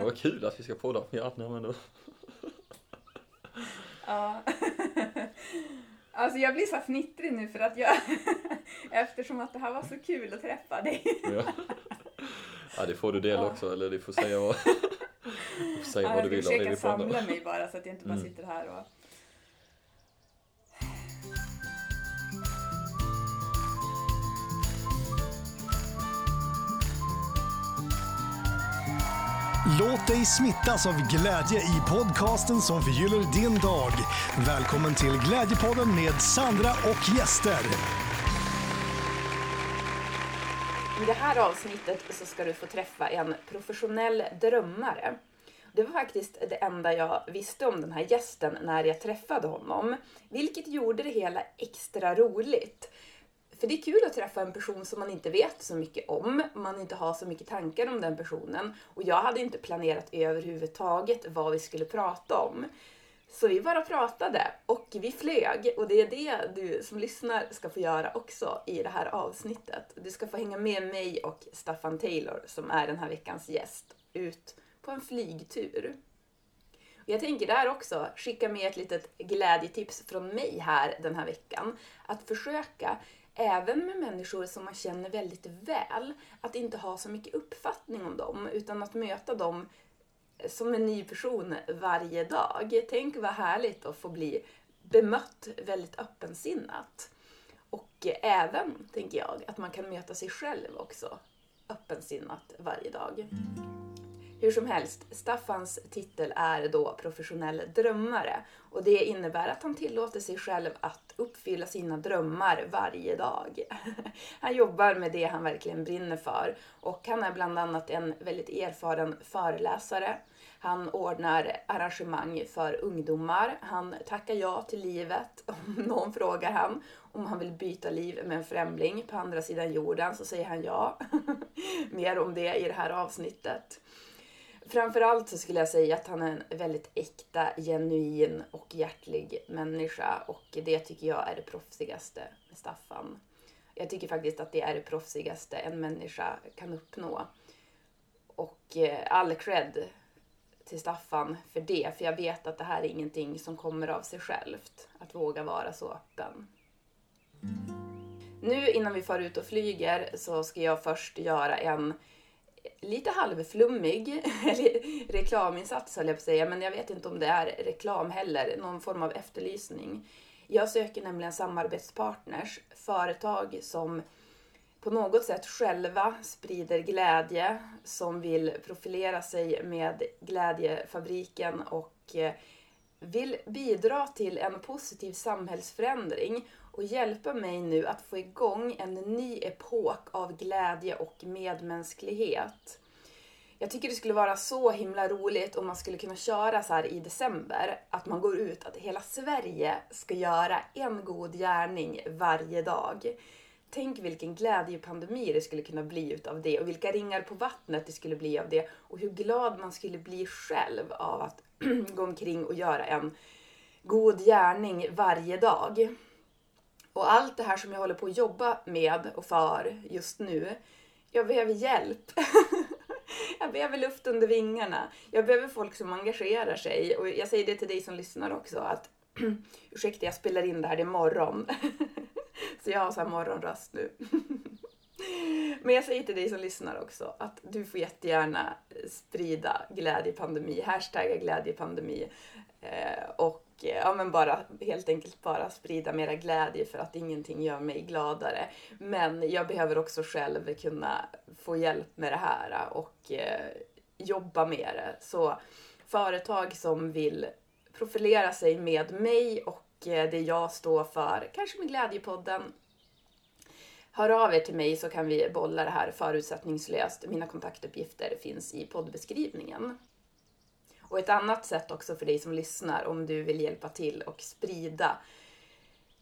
Men vad kul att vi ska podda. Ja, nej, men då. Ja. Alltså jag blir så fnittrig nu för att jag, eftersom att det här var så kul att träffa dig. Ja. ja, det får du dela Ja. också. Eller du får säga vad, du får säga Ja, vad jag du ska vill om det försöka om. samla mig bara så att jag inte bara Mm. sitter här och... Låt dig smittas av glädje i podcasten som förgyller din dag. Välkommen till Glädjepodden med Sandra och gäster. I det här avsnittet så ska du få träffa en professionell drömmare. Det var faktiskt det enda jag visste om den här gästen när jag träffade honom, vilket gjorde det hela extra roligt. För det är kul att träffa en person som man inte vet så mycket om, man inte har så mycket tankar om den personen och jag hade inte planerat överhuvudtaget vad vi skulle prata om. Så vi bara pratade och vi flög och det är det du som lyssnar ska få göra också i det här avsnittet. Du ska få hänga med mig och Staffan Taylor som är den här veckans gäst ut på en flygtur. Jag tänker där också skicka med ett litet glädjetips från mig här den här veckan. Att försöka, även med människor som man känner väldigt väl, att inte ha så mycket uppfattning om dem utan att möta dem som en ny person varje dag. Tänk vad härligt att få bli bemött väldigt öppensinnat. Och även, tänker jag, att man kan möta sig själv också öppensinnat varje dag. Hur som helst, Staffans titel är då professionell drömmare och det innebär att han tillåter sig själv att uppfylla sina drömmar varje dag. Han jobbar med det han verkligen brinner för och han är bland annat en väldigt erfaren föreläsare. Han ordnar arrangemang för ungdomar. Han tackar ja till livet. Om någon frågar han om han vill byta liv med en främling på andra sidan jorden så säger han ja. Mer om det i det här avsnittet. Framförallt så skulle jag säga att han är en väldigt äkta, genuin och hjärtlig människa och det tycker jag är det proffsigaste med Staffan. Jag tycker faktiskt att det är det proffsigaste en människa kan uppnå. Och eh, all cred till Staffan för det, för jag vet att det här är ingenting som kommer av sig självt, att våga vara så öppen. Nu innan vi far ut och flyger så ska jag först göra en lite halvflummig reklaminsats höll jag på att säga, men jag vet inte om det är reklam heller, någon form av efterlysning. Jag söker nämligen samarbetspartners, företag som på något sätt själva sprider glädje, som vill profilera sig med Glädjefabriken och eh, vill bidra till en positiv samhällsförändring och hjälpa mig nu att få igång en ny epok av glädje och medmänsklighet. Jag tycker det skulle vara så himla roligt om man skulle kunna köra så här i december, att man går ut, att hela Sverige ska göra en god gärning varje dag. Tänk vilken glädjepandemi det skulle kunna bli utav det och vilka ringar på vattnet det skulle bli av det och hur glad man skulle bli själv av att gå omkring och göra en god gärning varje dag. Och allt det här som jag håller på att jobba med och för just nu, jag behöver hjälp. jag behöver luft under vingarna. Jag behöver folk som engagerar sig. Och jag säger det till dig som lyssnar också att ursäkta, jag spelar in det här, det är morgon. Så jag har så här morgonröst nu. Men jag säger till dig som lyssnar också att du får jättegärna sprida glädjepandemi, hashtagga glädjepandemi. Eh, och Eh, ja, men bara helt enkelt bara sprida mera glädje för att ingenting gör mig gladare. Men jag behöver också själv kunna få hjälp med det här och eh, jobba med det. Så företag som vill profilera sig med mig och eh, det jag står för, kanske med Glädjepodden, Hör av er till mig så kan vi bolla det här förutsättningslöst. Mina kontaktuppgifter finns i poddbeskrivningen. Och ett annat sätt också för dig som lyssnar om du vill hjälpa till och sprida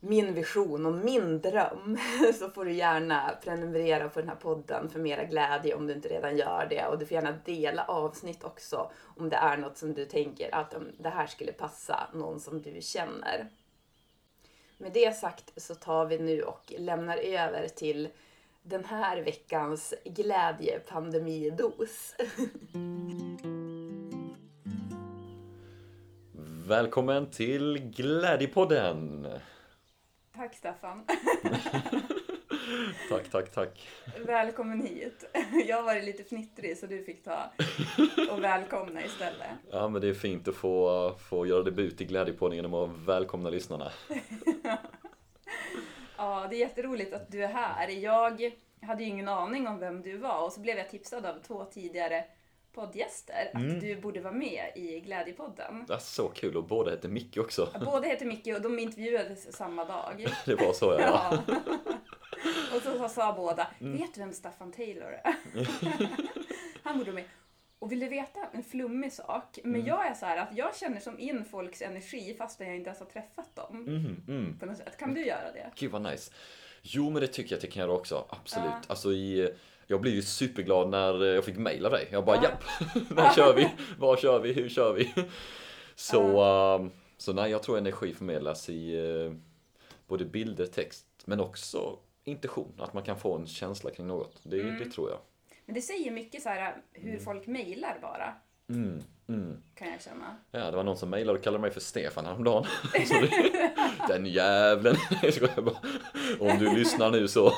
min vision och min dröm så får du gärna prenumerera på den här podden för mera glädje om du inte redan gör det. Och du får gärna dela avsnitt också om det är något som du tänker att det här skulle passa någon som du känner. Med det sagt så tar vi nu och lämnar över till den här veckans glädjepandemidos. Välkommen till Glädjepodden! Tack Staffan. Tack, tack, tack. Välkommen hit. Jag har varit lite fnittrig så du fick ta och välkomna istället. Ja, men det är fint att få, få göra debut i Glädjepodden genom att välkomna lyssnarna. Ja, det är jätteroligt att du är här. Jag hade ju ingen aning om vem du var och så blev jag tipsad av två tidigare poddgäster att du borde vara med i Glädjepodden. Det är så kul och båda heter Micke också. Båda heter Micke och de intervjuades samma dag. Det var så ja. Ja. Och så sa båda, vet du vem Staffan Taylor är? Han borde med. Och vill du veta en flummig sak? Men jag är så här att jag känner som in folks energi fast jag inte ens har träffat dem. Mhm, mm. På något sätt. Kan du göra det? Gud vad nice. Jo men det tycker jag att jag kan göra också, absolut. Ja. Alltså i, jag blev ju superglad när jag fick mail av dig. Jag bara Ja. japp, när kör vi? Vad kör vi? Hur kör vi? Så, ehm, så nej, jag tror energi förmedlas i eh, både bilder, text, men också intention. Att man kan få en känsla kring något. Det, Mm. det tror jag. Men det säger mycket så här hur folk mejlar bara. Mm, mm. Kan jag känna. Ja, det var någon som mejlade och kallade mig för Stefan häromdagen. Den jävlen. Om du lyssnar nu så,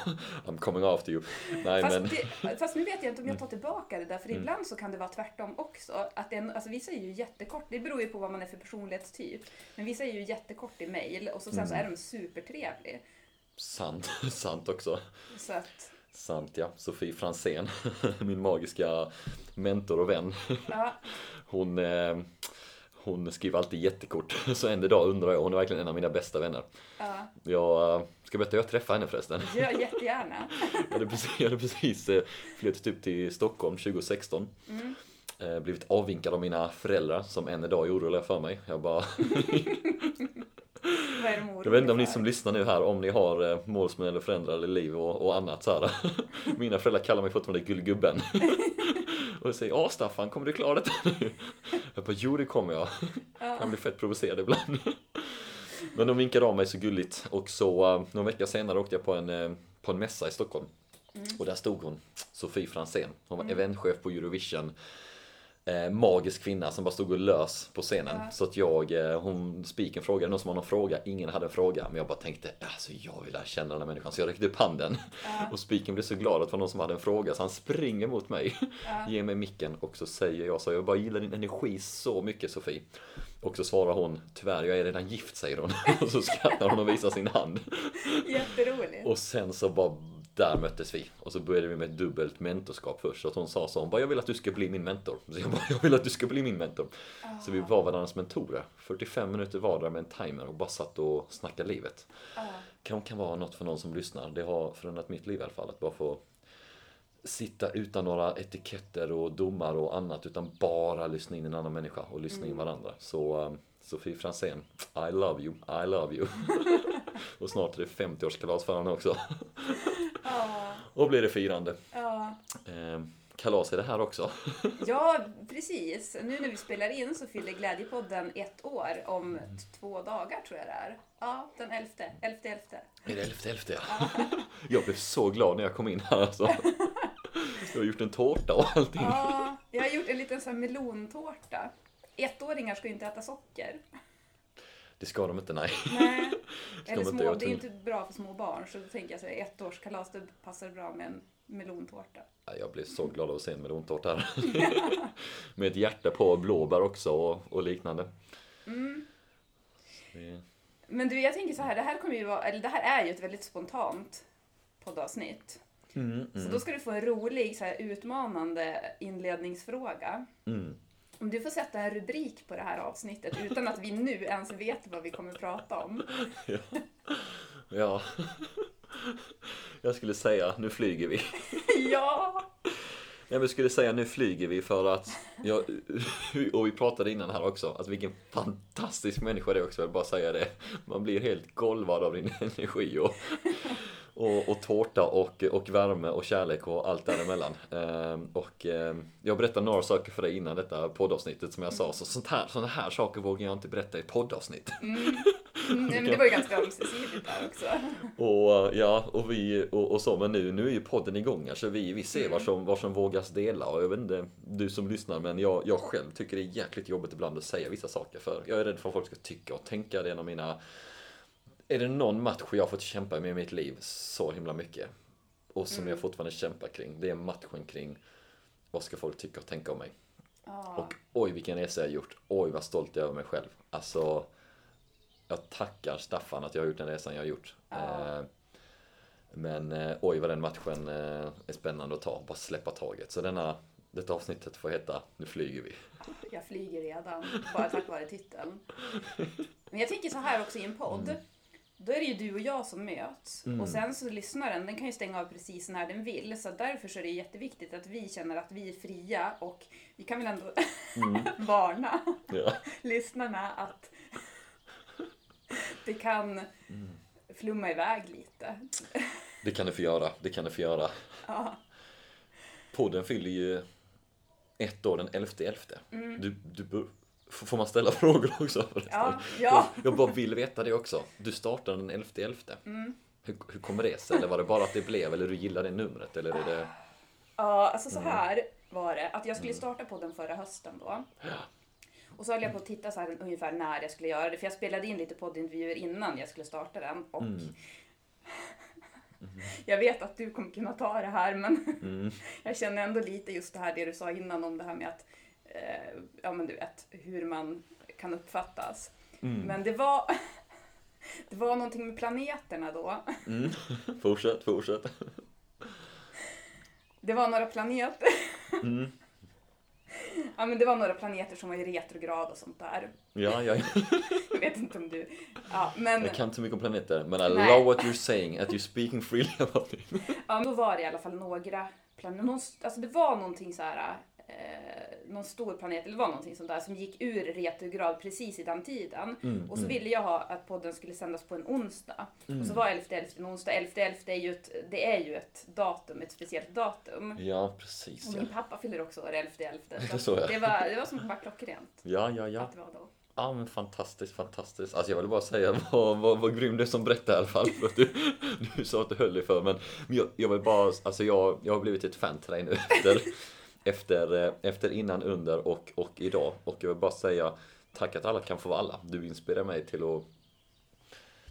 I'm coming after you. Nej Fast, men, det, fast nu vet jag inte om jag tar tillbaka det där, för ibland så kan det vara tvärtom också. Att en, alltså vissa är ju jättekort, det beror ju på vad man är för personlighetstyp. Men vissa är ju jättekort i mejl och så sen så är de supertrevlig. sant, sant också. Så att, Sant ja. Sofie Fransén, min magiska mentor och vän. ja. Hon, eh, hon skriver alltid jättekort. Så en dag undrar jag, hon är verkligen en av mina bästa vänner. ja. Jag eh, ska berätta, jag träffade henne förresten. Gör jättegärna. Jag hade precis, jag hade precis eh, flyttat upp till Stockholm 2016. Eh, blivit avvinkad av mina föräldrar som än idag är oroliga för mig. Jag bara, Vad är jag vet inte om ni som lyssnar nu här, om ni har eh, målsmän eller föräldrar eller liv och, och annat så här. Mina föräldrar kallar mig fortfarande gullgubben. Och säger, ja Staffan, kommer du klara detta nu? Jag bara, jo det kommer jag. Han blir fett provocerad ibland. Men de vinkade av mig så gulligt och så uh, någon vecka senare åkte jag på en, eh, på en mässa i Stockholm. Och där stod hon, Sofie Fransén. Hon var eventchef på Eurovision. Eh, magisk kvinna som bara stod och lös på scenen. Så att jag, eh, hon, spiken frågade någon som har någon fråga, ingen hade en fråga. Men jag bara tänkte, alltså jag vill lära känna den här människan. Så jag räckte upp handen. Och spiken blev så glad att det var någon som hade en fråga så han springer mot mig. Ger mig micken och så säger jag så, jag bara gillar din energi så mycket Sofie. Och så svarar hon, tyvärr jag är redan gift säger hon. Och så skrattar hon och visar sin hand. Jätteroligt. Och sen så bara, där möttes vi. Och så började vi med ett dubbelt mentorskap först. Så att hon sa så, hon bara, jag vill att du ska bli min mentor. Så jag bara, jag vill att du ska bli min mentor. Så vi var varandras mentorer. 45 minuter vardera med en timer och bara satt och snackade livet. Ja. Kan, kan vara något för någon som lyssnar. Det har förändrat mitt liv i alla fall. Att bara få sitta utan några etiketter och domar och annat. Utan bara lyssna in en annan människa och lyssna in varandra. Så um, Sofie Fransén, I love you, I love you. och snart är det 50-årskalas för henne också. Ja. Och blir det firande. Ja. Eh, kalas är det här också. ja, precis. Nu när vi spelar in så fyller Glädjepodden ett år om två dagar tror jag det är. Ja, den elfte. Elfte, elfte. Är det elfte, elfte? Jag blev så glad när jag kom in här alltså. Jag har gjort en tårta och allting. Ja, jag har gjort en liten sån här melontårta. Ettåringar ska ju inte äta socker. Det ska de inte, nej. Nej. Eller inte små, göra det är inte bra för små barn så då tänker jag så här, ettårskalas, det passar bra med en melontårta. Ja, Jag blev så glad av att se en melontårta här. Med ett hjärta på, blåbär också och, och liknande. Det- Men du, jag tänker så här, det här kommer ju vara, eller det här är ju ett väldigt spontant poddavsnitt. Mm, Så då ska du få en rolig, så här, utmanande inledningsfråga. mm. Om du får sätta en rubrik på det här avsnittet utan att vi nu ens vet vad vi kommer prata om. Ja. Jag skulle säga, nu flyger vi. ja! Jag skulle säga, nu flyger vi för att, ja, och vi pratade innan här också, att vilken fantastisk människa det är också, jag vill bara säga det. Man blir helt golvad av din energi och, och, och tårta och, och värme och kärlek och allt däremellan. Ehm, och ehm, jag berättade några saker för dig innan detta poddavsnittet som jag sa, så sånt här, såna här saker vågar jag inte berätta i poddavsnitt. Mm, men det var ju ganska ömsesidigt där också. Och ja, och vi och, och så, men nu, nu är ju podden igång här så vi, vi ser vad som, vad som vågas dela och jag vet inte, du som lyssnar, men jag, jag själv tycker det är jäkligt jobbigt ibland att säga vissa saker för jag är rädd för vad folk ska tycka och tänka. Det är en av mina är det någon match jag har fått kämpa med i mitt liv så himla mycket och som jag fortfarande kämpar kring, det är matchen kring vad ska folk tycka och tänka om mig. Ja. Och oj vilken resa jag har gjort. Oj vad stolt jag är över mig själv. Alltså, jag tackar Staffan att jag har gjort den resan jag har gjort. Ja. Eh, men eh, oj vad den matchen eh, är spännande att ta. Bara släppa taget. Så denna, detta avsnittet får heta Nu flyger vi. Jag flyger redan, bara tack vare titeln. Men jag tänker så här också i en podd. Då är det ju du och jag som möts. Och sen så lyssnaren, den kan ju stänga av precis när den vill. Så därför så är det jätteviktigt att vi känner att vi är fria och vi kan väl ändå varna Ja. lyssnarna att det kan flumma iväg lite. Det kan du få göra. Det kan du få göra. Ja. Podden fyller ju ett år den 11.11. Mm. Du, du, får man ställa frågor också? Ja, ja. Jag, bara vill veta det också. Du startade den 11.11. Mm. Hur, hur kommer det sig? Eller var det bara att det blev? Eller du gillar det numret? Eller är det... Ja, alltså så här var det. Att jag skulle starta podden förra hösten då. Ja. Och så höll jag på att titta så här ungefär när jag skulle göra det. För jag spelade in lite poddintervjuer innan jag skulle starta den. Och jag vet att du kommer kunna ta det här men jag känner ändå lite just det här det du sa innan om det här med att, eh, ja men du vet, hur man kan uppfattas. Men det var, det var någonting med planeterna då. Mm. Fortsätt, fortsätt. Det var några planeter. Ja men det var några planeter som var i retrograd och sånt där. Ja, ja. Jag vet inte om du... Ja, men, Jag kan inte så mycket om planeter, men I Nej. love what you're saying, att you're speaking freely about it. ja, men då var det i alla fall några planeter. Alltså det var någonting så här... Eh, någon stor planet, eller det var någonting sånt där, som gick ur retrograd precis i den tiden. Mm, och så ville jag ha att podden skulle sändas på en onsdag. Och så var 11 11 en onsdag. 11 11 är ju ett, det är ju ett datum, ett speciellt datum. Ja, precis. Och Ja, min pappa fyller också år 11 11 Det så, ja. det, var, det var som bara klockrent ja, ja. ja. att det var då. Ja, men fantastiskt, fantastiskt. Alltså jag vill bara säga vad, vad, vad grym du är som berättar i alla fall. För att du, du sa att du höll dig för. Men men jag, jag vill bara, alltså jag, jag har blivit ett fan till dig nu efter, efter, eh, efter innan, under och, och idag. Och jag vill bara säga tack att alla kan få vara alla. Du inspirerar mig till att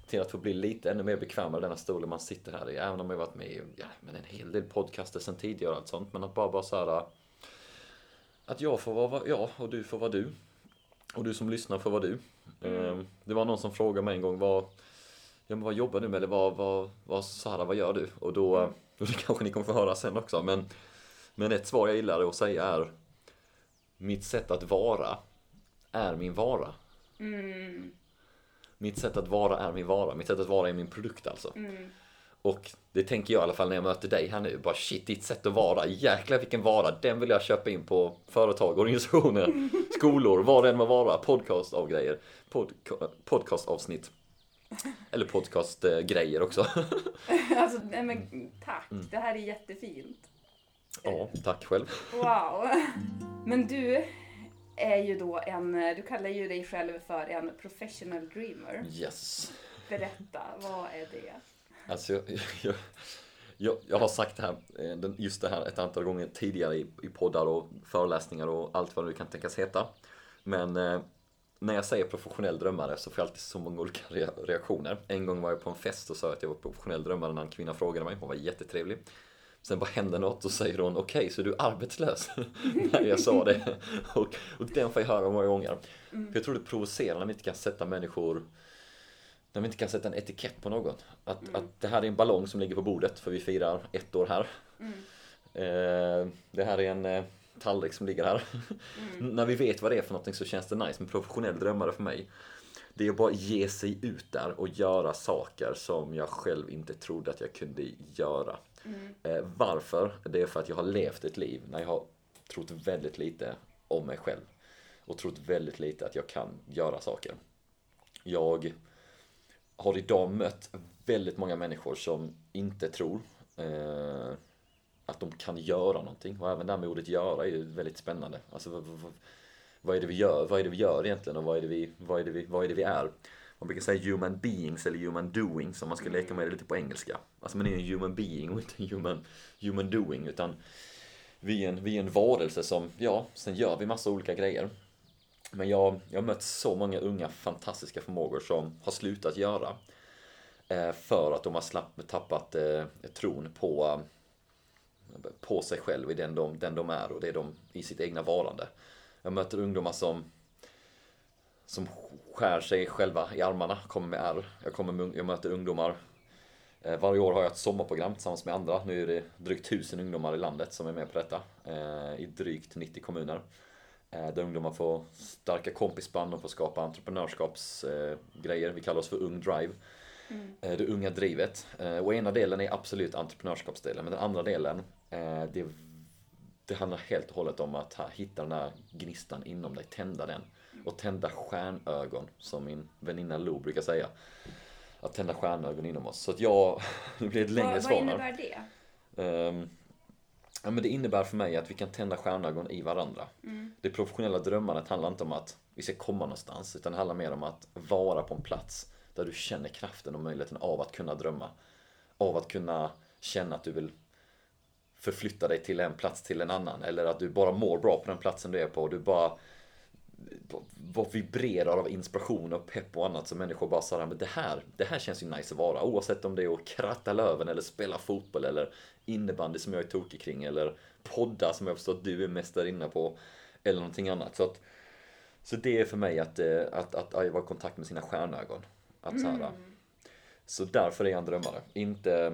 till att få bli lite ännu mer bekväm med denna stolen man sitter här i. Även om jag varit med i ja, men en hel del podcaster sen tidigare och allt sånt. Men att bara, bara så här att jag får vara jag och du får vara du. Och du som lyssnar får vara du. Ehm, Det var någon som frågade mig en gång vad, ja, men vad jobbar du med? Eller vad, vad, vad, Sara, vad gör du? Och då, och det kanske ni kommer få höra sen också. Men, men ett svar jag gillar att säga är Mitt sätt att vara är min vara. Mitt sätt att vara är min vara. Mitt sätt att vara är min produkt alltså. Och det tänker jag i alla fall när jag möter dig här nu. Bara shit, ditt sätt att vara. Jäklar vilken vara. Den vill jag köpa in på företag, organisationer, skolor, vad det än må vara. Podcast av grejer. Pod, podcastavsnitt. Eller podcastgrejer också. Alltså, nej men tack. Det här är jättefint. Ja, tack själv. Wow. Men du är ju då en, du kallar ju dig själv för en professional dreamer. Yes. Berätta, vad är det? Alltså, jag, jag, jag, jag har sagt det här, eh, just det här ett antal gånger tidigare i, i poddar och föreläsningar och allt vad det kan tänkas heta. Men eh, när jag säger professionell drömmare så får jag alltid så många olika rea- reaktioner. En gång var jag på en fest och sa att jag var professionell drömmare när en kvinna frågade mig. Hon var jättetrevlig. Sen bara hände något och säger hon okej, så du är arbetslös? när jag sa det. Och, och den får jag höra många gånger. För jag tror det provocerar när vi inte kan sätta människor när vi inte kan sätta en etikett på någon. Att, att det här är en ballong som ligger på bordet för vi firar ett år här. Eh, det här är en eh, tallrik som ligger här. När vi vet vad det är för någonting så känns det nice. Men professionell drömmare för mig det är att bara ge sig ut där och göra saker som jag själv inte trodde att jag kunde göra. Mm. Eh, varför? Det är för att jag har levt ett liv när jag har trott väldigt lite om mig själv. Och trott väldigt lite att jag kan göra saker. Jag har idag mött väldigt många människor som inte tror eh, att de kan göra någonting. Och även det här med ordet göra är ju väldigt spännande. Alltså vad, vad, vad är det vi gör? Vad är det vi gör egentligen och vad är det vi, vad är det vi, vad är, det vi är? Man brukar säga human beings eller human doing som man ska leka med det lite på engelska. Alltså man är en human being och inte en human, human doing utan vi är, en, vi är en varelse som, ja, sen gör vi massa olika grejer. Men jag, jag har mött så många unga fantastiska förmågor som har slutat göra. Eh, för att de har slapp, tappat eh, tron på, på sig själv i den de, den de är och det är de i sitt egna varande. Jag möter ungdomar som som skär sig själva i armarna, kommer med ärr. Jag, kommer med, jag möter ungdomar. Eh, varje år har jag ett sommarprogram tillsammans med andra. Nu är det drygt tusen ungdomar i landet som är med på detta. Eh, I drygt 90 kommuner. Eh, där ungdomar får starka kompisband, de får skapa entreprenörskapsgrejer. Vi kallar oss för Ung Drive. Mm. Det unga drivet. Och ena delen är absolut entreprenörskapsdelen, men den andra delen, det, det handlar helt och hållet om att hitta den här gnistan inom dig, tända den och tända stjärnögon, som min väninna Lo brukar säga. Att tända stjärnögon inom oss. Så att jag, det blir ett längre svar Vad innebär det? Um, ja, men det innebär för mig att vi kan tända stjärnögon i varandra. Mm. Det professionella drömmandet handlar inte om att vi ska komma någonstans, utan det handlar mer om att vara på en plats där du känner kraften och möjligheten av att kunna drömma. Av att kunna känna att du vill förflytta dig till en plats till en annan. Eller att du bara mår bra på den platsen du är på. Du bara vad vibrerar av inspiration och pepp och annat så människor bara sa men det här, det här känns ju nice att vara. Oavsett om det är att kratta löven eller spela fotboll eller innebandy som jag är tokig kring eller podda som jag förstår att du är mästarinna på eller någonting annat. Så, att, så det är för mig att, eh, att, att, att vara i kontakt med sina stjärnögon. Att, mm. så, här, så därför är jag en drömmare. Inte,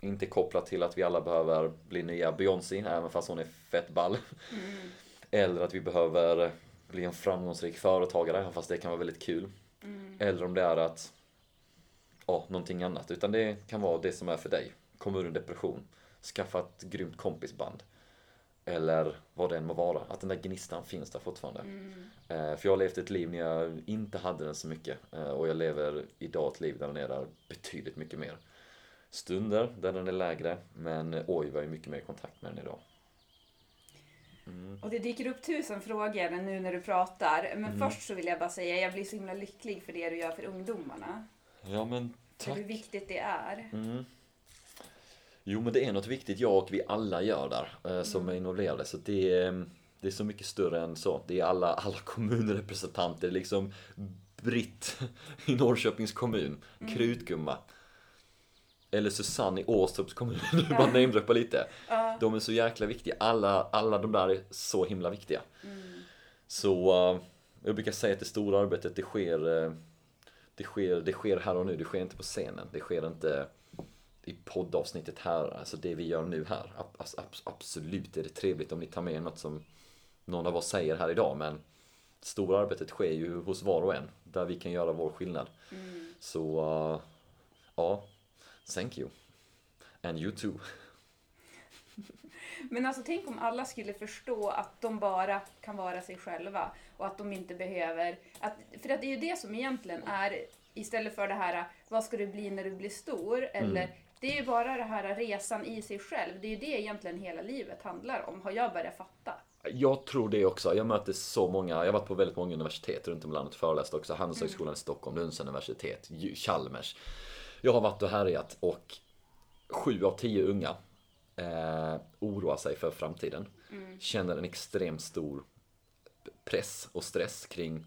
inte kopplat till att vi alla behöver bli nya Beyoncé, även fast hon är fett ball. Mm. Eller att vi behöver bli en framgångsrik företagare, fast det kan vara väldigt kul. Mm. Eller om det är att, ja, någonting annat. Utan det kan vara det som är för dig. Komma ur en depression. Skaffa ett grymt kompisband. Eller vad det än må vara. Att den där gnistan finns där fortfarande. Mm. Eh, för jag har levt ett liv när jag inte hade den så mycket. Eh, och jag lever idag ett liv där den är där betydligt mycket mer. Stunder där den är lägre. Men oj, vad jag är mycket mer i kontakt med den idag. Mm. Och det dyker upp tusen frågor nu när du pratar. Men mm. först så vill jag bara säga, jag blir så himla lycklig för det du gör för ungdomarna. Ja men tack. För hur viktigt det är. Mm. Jo men det är något viktigt jag och vi alla gör där, eh, som mm. är involverade. Så det är, det är så mycket större än så. Det är alla, alla kommunrepresentanter, liksom Britt i Norrköpings kommun, mm. Krutgumma, eller Susanne i Åstorps kommun, nu bara namedroppa lite. Ja. De är så jäkla viktiga. Alla, alla de där är så himla viktiga. Mm. Så uh, jag brukar säga att det stora arbetet det sker, uh, det sker, det sker här och nu. Det sker inte på scenen. Det sker inte i poddavsnittet här. Alltså det vi gör nu här. Alltså, absolut är det trevligt om ni tar med något som någon av oss säger här idag. Men stora arbetet sker ju hos var och en. Där vi kan göra vår skillnad. Mm. Så uh, ja, Thank you. And you too. Men alltså tänk om alla skulle förstå att de bara kan vara sig själva och att de inte behöver... Att, för att det är ju det som egentligen är, istället för det här vad ska du bli när du blir stor? Eller mm. det är ju bara det här resan i sig själv. Det är ju det egentligen hela livet handlar om, har jag börjat fatta. Jag tror det också. Jag möter så många, jag har varit på väldigt många universitet runt om i landet och föreläst också. Handelshögskolan mm. i Stockholm, Lunds universitet, Chalmers. Jag har varit och härjat och sju av tio unga eh, oroar sig för framtiden. Mm. Känner en extremt stor press och stress kring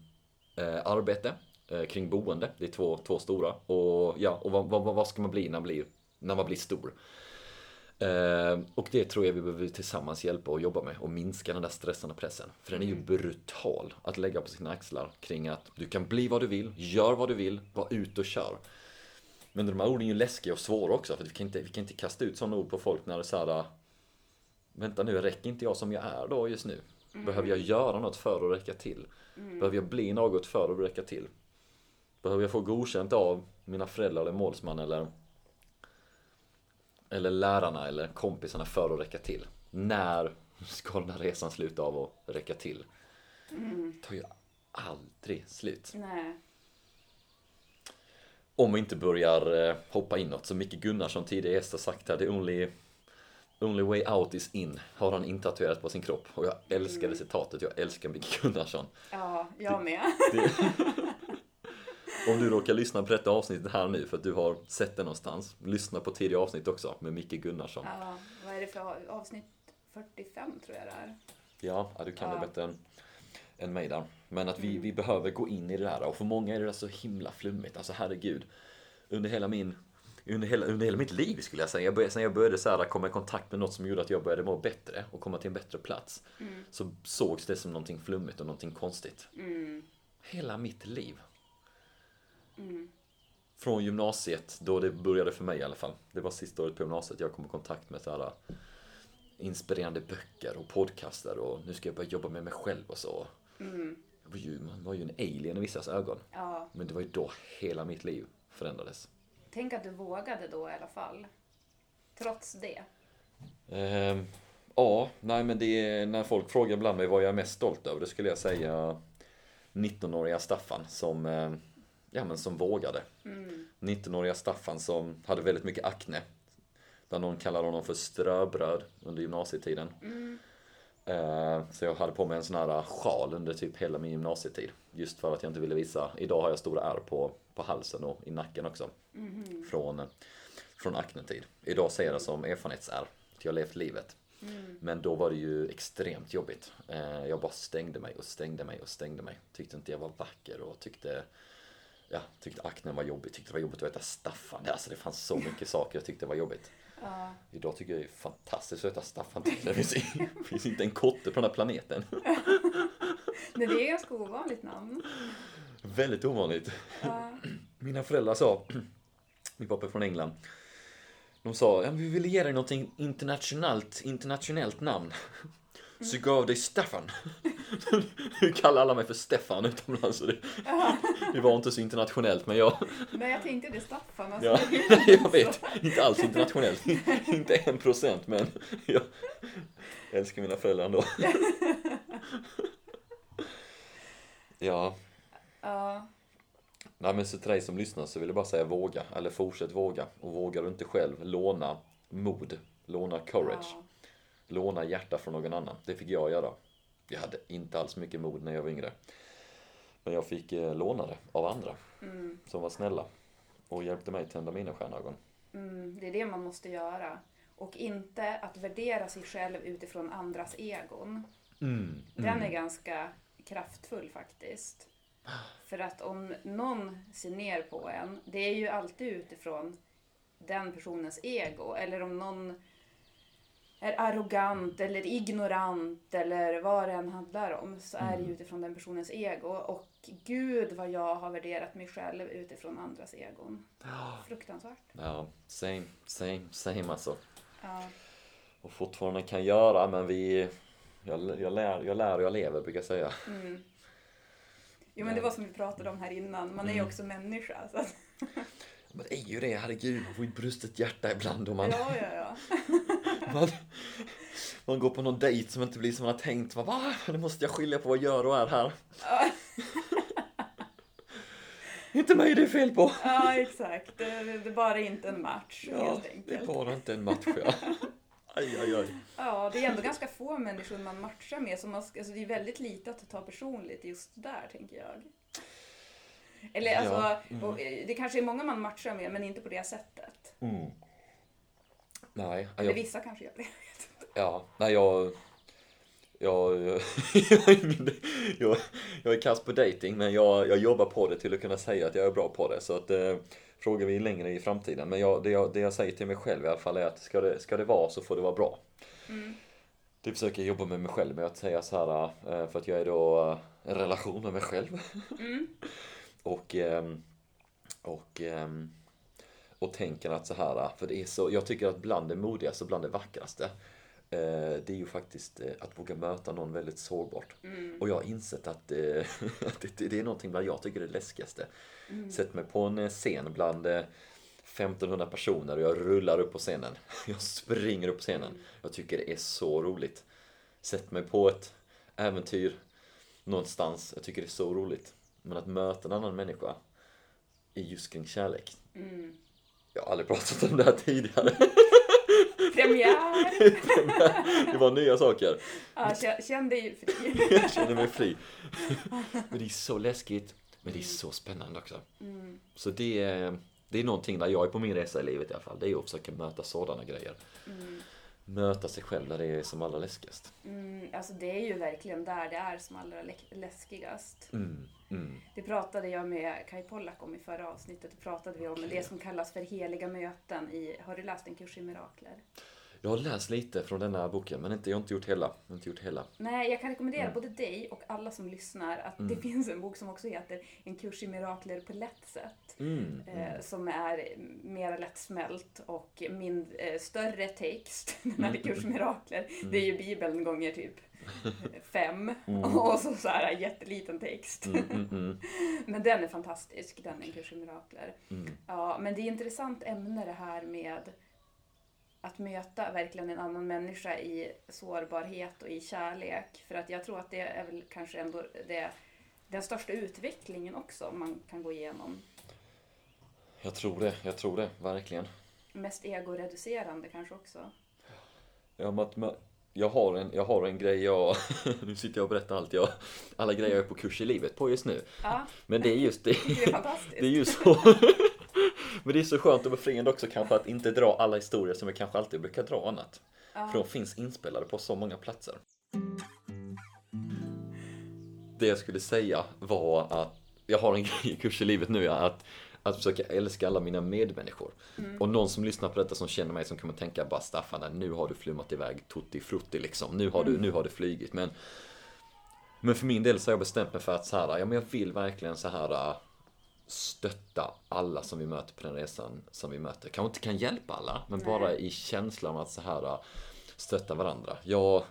eh, arbete, eh, kring boende. Det är två, två stora. Och, ja, och vad, vad, vad ska man bli när man blir, när man blir stor? Eh, och det tror jag vi behöver tillsammans hjälpa och jobba med och minska den där stressande pressen. För den är ju mm. brutal att lägga på sina axlar kring att du kan bli vad du vill, gör vad du vill, var ute och kör. Men de här orden är ju läskiga och svåra också för vi kan inte, vi kan inte kasta ut sådana ord på folk när det är såhär Vänta nu, räcker inte jag som jag är då just nu? Mm. Behöver jag göra något för att räcka till? Mm. Behöver jag bli något för att räcka till? Behöver jag få godkänt av mina föräldrar eller målsman eller eller lärarna eller kompisarna för att räcka till? När ska den här resan sluta av att räcka till? Mm. Det tar ju aldrig slut. Nej om vi inte börjar eh, hoppa inåt. Så Micke Gunnarsson, tidigare gäst, har sagt här, the only, only way out is in. Har han intatuerat på sin kropp. Och jag älskar det mm. citatet, jag älskar Micke Gunnarsson. Ja, jag med. Det, Om du råkar lyssna på detta avsnittet här nu för att du har sett det någonstans. Lyssna på tidigare avsnitt också med Micke Gunnarsson. Ja, vad är det för avsnitt 45 tror jag det är. Ja, ja du kan Ja. det bättre än, än mig där. Men att vi, vi behöver gå in i det där och för många är det där så himla flummigt. Alltså herregud. Under hela min under hela, under hela mitt liv skulle jag säga. Jag började, sen jag började så här, komma i kontakt med något som gjorde att jag började må bättre och komma till en bättre plats. Så sågs det som någonting flummigt och någonting konstigt. Hela mitt liv. Från gymnasiet, då det började för mig i alla fall. Det var sista året på gymnasiet jag kom i kontakt med så här inspirerande böcker och podcaster och nu ska jag börja jobba med mig själv och så. Jag var ju, man var ju en alien i vissas ögon. Ja, Men det var ju då hela mitt liv förändrades. tänk att du vågade då i alla fall. Trots det. Ehm, ja, nej men det är, när folk frågar ibland mig vad jag är mest stolt över, då skulle jag säga 19-åriga Staffan som, eh, ja, men som vågade. 19-åriga Staffan som hade väldigt mycket akne. Där någon kallade honom för ströbröd under gymnasietiden. Eh, Så jag hade på mig en sån här sjal under typ hela min gymnasietid. Just för att jag inte ville visa. Idag har jag stora ärr på, på halsen och i nacken också. Från, från aknetid. Idag ser jag det som erfarenhetsärr. Att jag har levt livet. Men då var det ju extremt jobbigt. Eh, Jag bara stängde mig och stängde mig och stängde mig. Tyckte inte jag var vacker och tyckte Ja, tyckte aknen var jobbigt, tyckte det var jobbigt att äta Staffan. Alltså det fanns så mycket saker jag tyckte var jobbigt. Ja. Idag tycker jag det är fantastiskt att äta Staffan. Det finns, finns inte en kotte på den här planeten. Men det är ganska ovanligt namn. Väldigt ovanligt. Ja. Mina föräldrar sa, min pappa är från England. De sa, ja, vi ville ge dig någonting internationellt, internationellt namn. Så jag gav dig Staffan. Nu kallar alla mig för Stefan utomlands. Det, det var inte så internationellt men jag, Nej, jag tänkte det Staffan. Alltså, ja, är jag vet, inte alls internationellt. Inte en procent men jag älskar mina föräldrar ändå. Ja, Ja, Nej men så till dig som lyssnar så vill jag bara säga våga, eller fortsätt våga. Och vågar du inte själv, låna mod, låna courage, ja. låna hjärta från någon annan. Det fick jag göra. Jag hade inte alls mycket mod när jag var yngre. Men jag fick eh, låna det av andra Mm, som var snälla och hjälpte mig tända mina stjärnögon. mm, det är det man måste göra. Och inte att värdera sig själv utifrån andras egon. Mm, Den är ganska kraftfull faktiskt. För att om någon ser ner på en, det är ju alltid utifrån den personens ego. Eller om någon är arrogant eller ignorant eller vad det än handlar om så är det ju utifrån den personens ego. Och gud vad jag har värderat mig själv utifrån andras egon. Fruktansvärt. Ja, same, same, same alltså. Ja. Och fortfarande kan göra men vi, jag, jag, lär, jag lär och jag lever brukar jag säga. Mm. Jo men det var som vi pratade om här innan, man är ju också människa. Så Men det är ju det, herregud, man får ju brustet hjärta ibland och man, ja, ja, ja. man, man går på någon dejt som inte blir som man har tänkt. Man bara, "Va? Nu måste jag skilja på vad jag gör och är här. inte mig det är fel på. Ja, exakt. Det, det, det är bara inte en match, Ja, helt det är enkelt. bara inte en match. Ja. Aj, aj, aj. Ja, det är ändå ganska få människor man matchar med, så man, alltså, det är väldigt lite att ta personligt just där, tänker jag. Eller Ja, alltså, mm. och, eh, det kanske är många man matchar med, men inte på det sättet. Mm. Nej, Eller jag, vissa kanske gör det. ja, nej, jag, jag, jag, jag, jag, är kass på dating men jag, jag jobbar på det till att kunna säga att jag är bra på det. Så att eh, frågar vi längre i framtiden. Men jag, det, jag, det jag säger till mig själv i alla fall är att ska det, ska det vara så får det vara bra. Det försöker jag jobba med mig själv med att säga så här eh, för att jag är då eh, en relation med mig själv. och ehm, och ehm, och tänker att så här, för det är så, jag tycker att bland det modigaste och bland det vackraste eh, det är ju faktiskt eh, att våga möta någon väldigt sårbart. Och jag har insett att, eh, att det, det är någonting bland jag tycker är det läskigaste. Sätt mig på en scen bland eh, 1500 personer och jag rullar upp på scenen. Jag springer upp på scenen. Jag tycker det är så roligt. Sätt mig på ett äventyr någonstans. Jag tycker det är så roligt. Men att möta en annan människa är just kring kärlek. Jag har aldrig pratat om det här tidigare. Premiär! Det var nya saker. Ja, kä- känn dig fri. Jag känner mig fri. Men det är så läskigt. Men Men det är så spännande också. Mm. Så det är, det är någonting där jag är på min resa i livet i alla fall. Det är att försöka möta sådana grejer. Mm. Möta sig själv när det är som allra läskigast. Mm, alltså det är ju verkligen där det är som allra lä- läskigast. Mm, mm. Det pratade jag med Kai Pollak om i förra avsnittet. Då pratade vi om Okej. det som kallas för heliga möten. I, har du läst en kurs i mirakler? Jag har läst lite från den här boken, men inte, jag har inte gjort hela. Inte gjort hela. Nej, jag kan rekommendera Mm. både dig och alla som lyssnar att det finns en bok som också heter En kurs i mirakler på lätt sätt. Mm, Eh, som är mer lättsmält och min, eh, större text. Den här kurs i mirakler. Det är ju bibeln gånger typ fem. Och så, så här jätteliten text. mm, mm, mm, Men den är fantastisk, den En kurs i mirakler. mm. Ja, men det är intressant ämne det här med att möta verkligen en annan människa i sårbarhet och i kärlek. För att jag tror att det är väl kanske ändå det, den största utvecklingen också man kan gå igenom. Jag tror det, jag tror det, verkligen. Mest egoreducerande kanske också. Ja, men jag, har en, jag har en grej jag... nu sitter jag och berättar allt jag... Alla grejer jag är på kurs i livet på just nu. Ja, Men det är just det. det är fantastiskt. Det är ju så. Men det är så skönt och befriande också kanske att inte dra alla historier som vi kanske alltid brukar dra annat. Ja. För de finns inspelade på så många platser. Det jag skulle säga var att jag har en grej i kurs i livet nu, att, att försöka älska alla mina medmänniskor. Och någon som lyssnar på detta som känner mig som kommer tänka bara Staffan, nu har du flummat iväg tutti frutti liksom. Nu har du, nu har du flygit. Men, men för min del så har jag bestämt mig för att så här, ja men jag vill verkligen så här stötta alla som vi möter på den resan som vi möter. Kanske inte kan hjälpa alla, men Nej. bara i känslan att så här stötta varandra. Jag,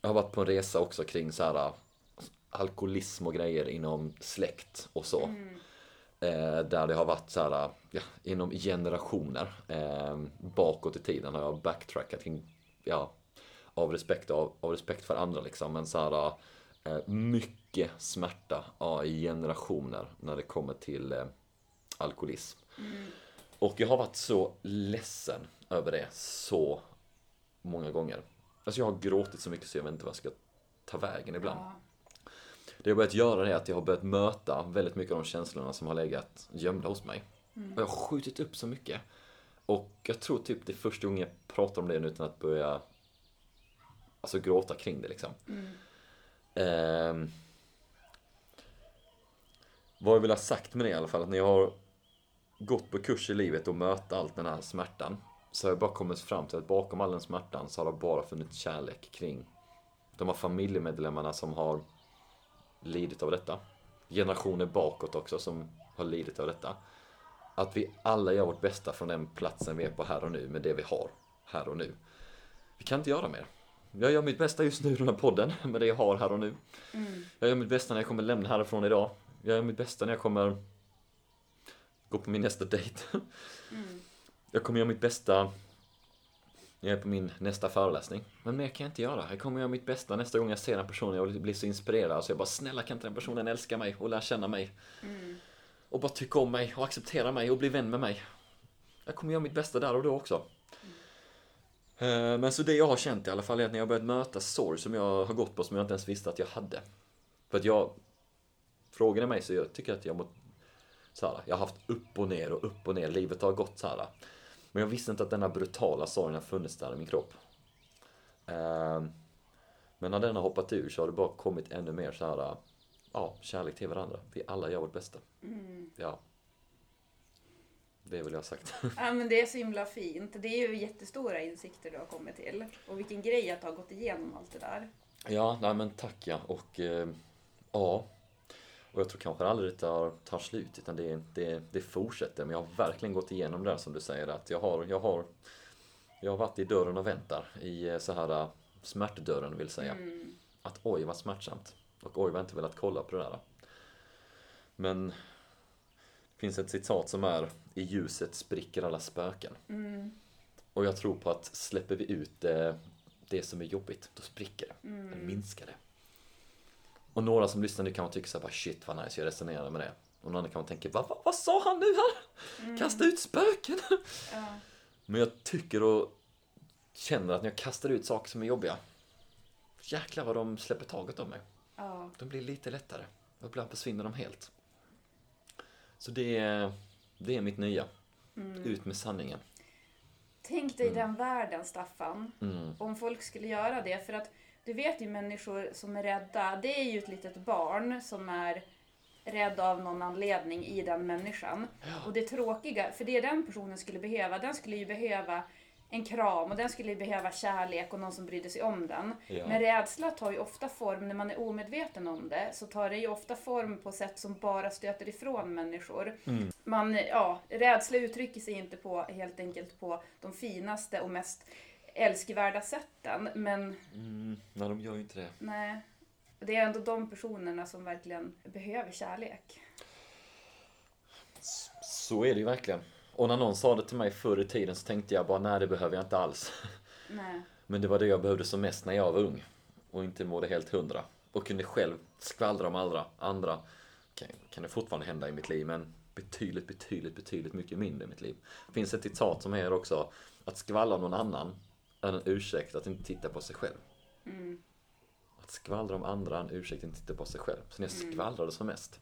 jag har varit på en resa också kring så här alkoholism och grejer inom släkt och så. Eh, där det har varit så här, ja, inom generationer eh, bakåt i tiden har jag backtrackat kring, ja, av respekt, av, av respekt för andra liksom. Men så här, mycket smärta ja, i generationer när det kommer till eh, alkoholism. Och jag har varit så ledsen över det så många gånger. Alltså jag har gråtit så mycket så jag vet inte vad jag ska ta vägen ibland. Ja. Det jag har börjat göra är att jag har börjat möta väldigt mycket av de känslorna som har legat gömda hos mig. Och jag har skjutit upp så mycket. Och jag tror typ det är första gången jag pratar om det utan att börja alltså gråta kring det liksom. Eh, vad jag vill ha sagt med det i alla fall, att när jag har gått på kurs i livet och mött all den här smärtan så har jag bara kommit fram till att bakom all den smärtan så har det bara funnits kärlek kring de här familjemedlemmarna som har lidit av detta. Generationer bakåt också som har lidit av detta. Att vi alla gör vårt bästa från den platsen vi är på här och nu med det vi har här och nu. Vi kan inte göra mer. Jag gör mitt bästa just nu i den här podden med det jag har här och nu. Jag gör mitt bästa när jag kommer lämna härifrån idag. Jag gör mitt bästa när jag kommer gå på min nästa dejt. Jag kommer göra mitt bästa när jag är på min nästa föreläsning. Men mer kan jag inte göra. Jag kommer göra mitt bästa nästa gång jag ser en person och jag blir så inspirerad så jag bara snälla kan inte den personen älska mig och lära känna mig? Och bara tycka om mig och acceptera mig och bli vän med mig. Jag kommer göra mitt bästa där och då också. Eh, Men så det jag har känt i alla fall är att när jag börjat möta sorg som jag har gått på som jag inte ens visste att jag hade. För att jag, frågar ni mig så jag tycker att jag mår så här, jag har haft upp och ner och upp och ner, livet har gått så här. Men jag visste inte att denna brutala sorgen har funnits där i min kropp. Ehm, Men när den har hoppat ur så har det bara kommit ännu mer så här, ja, kärlek till varandra. Vi alla gör vårt bästa. Ja. Det vill jag ha sagt. Ja, men det är så himla fint. Det är ju jättestora insikter du har kommit till. Och vilken grej att ha gått igenom allt det där. Ja, nej men tack ja. Och eh, ja. Och jag tror kanske aldrig det tar, tar slut utan det, det, det fortsätter. Men jag har verkligen gått igenom det där som du säger att jag har, jag har, jag har varit i dörren och väntar i eh, så här eh, smärtdörren vill säga. Att oj vad smärtsamt. Och oj vad jag inte velat kolla på det där. Men finns ett citat som är i ljuset spricker alla spöken. Och jag tror på att släpper vi ut det, det som är jobbigt, då spricker det. Då minskar det. Och några som lyssnar nu kan tycka så här, bara, shit vad nice, jag resonerar med det. Och någon kan tänka, vad, vad, vad sa han nu här? Kasta ut spöken! Ja. Men jag tycker och känner att när jag kastar ut saker som är jobbiga, jäklar vad de släpper taget om mig. Ja. De blir lite lättare. Och ibland försvinner de helt. Så det är, det är mitt nya. Ut med sanningen. Tänk dig den världen, Staffan. Mm. Om folk skulle göra det. För att du vet ju människor som är rädda. Det är ju ett litet barn som är rädd av någon anledning i den människan. Och det tråkiga, för det den personen skulle behöva, den skulle ju behöva en kram och den skulle behöva kärlek och någon som brydde sig om den. Ja. Men rädsla tar ju ofta form, när man är omedveten om det, så tar det ju ofta form på sätt som bara stöter ifrån människor. Man, ja, rädsla uttrycker sig inte på, helt enkelt på de finaste och mest älskvärda sätten, men Mm, nej, de gör ju inte det. nej. Det är ändå de personerna som verkligen behöver kärlek. Så är det ju verkligen. Och när någon sa det till mig förr i tiden så tänkte jag bara, nej det behöver jag inte alls. Nej. Men det var det jag behövde som mest när jag var ung. Och inte mådde helt hundra. Och kunde själv skvallra om andra. andra. Kan, kan det fortfarande hända i mitt liv, men betydligt, betydligt, betydligt mycket mindre i mitt liv. Det finns ett citat som är också, att skvallra om någon annan är en ursäkt att inte titta på sig själv. Att skvallra om andra är en ursäkt att inte titta på sig själv. Så när jag skvallrade som mest,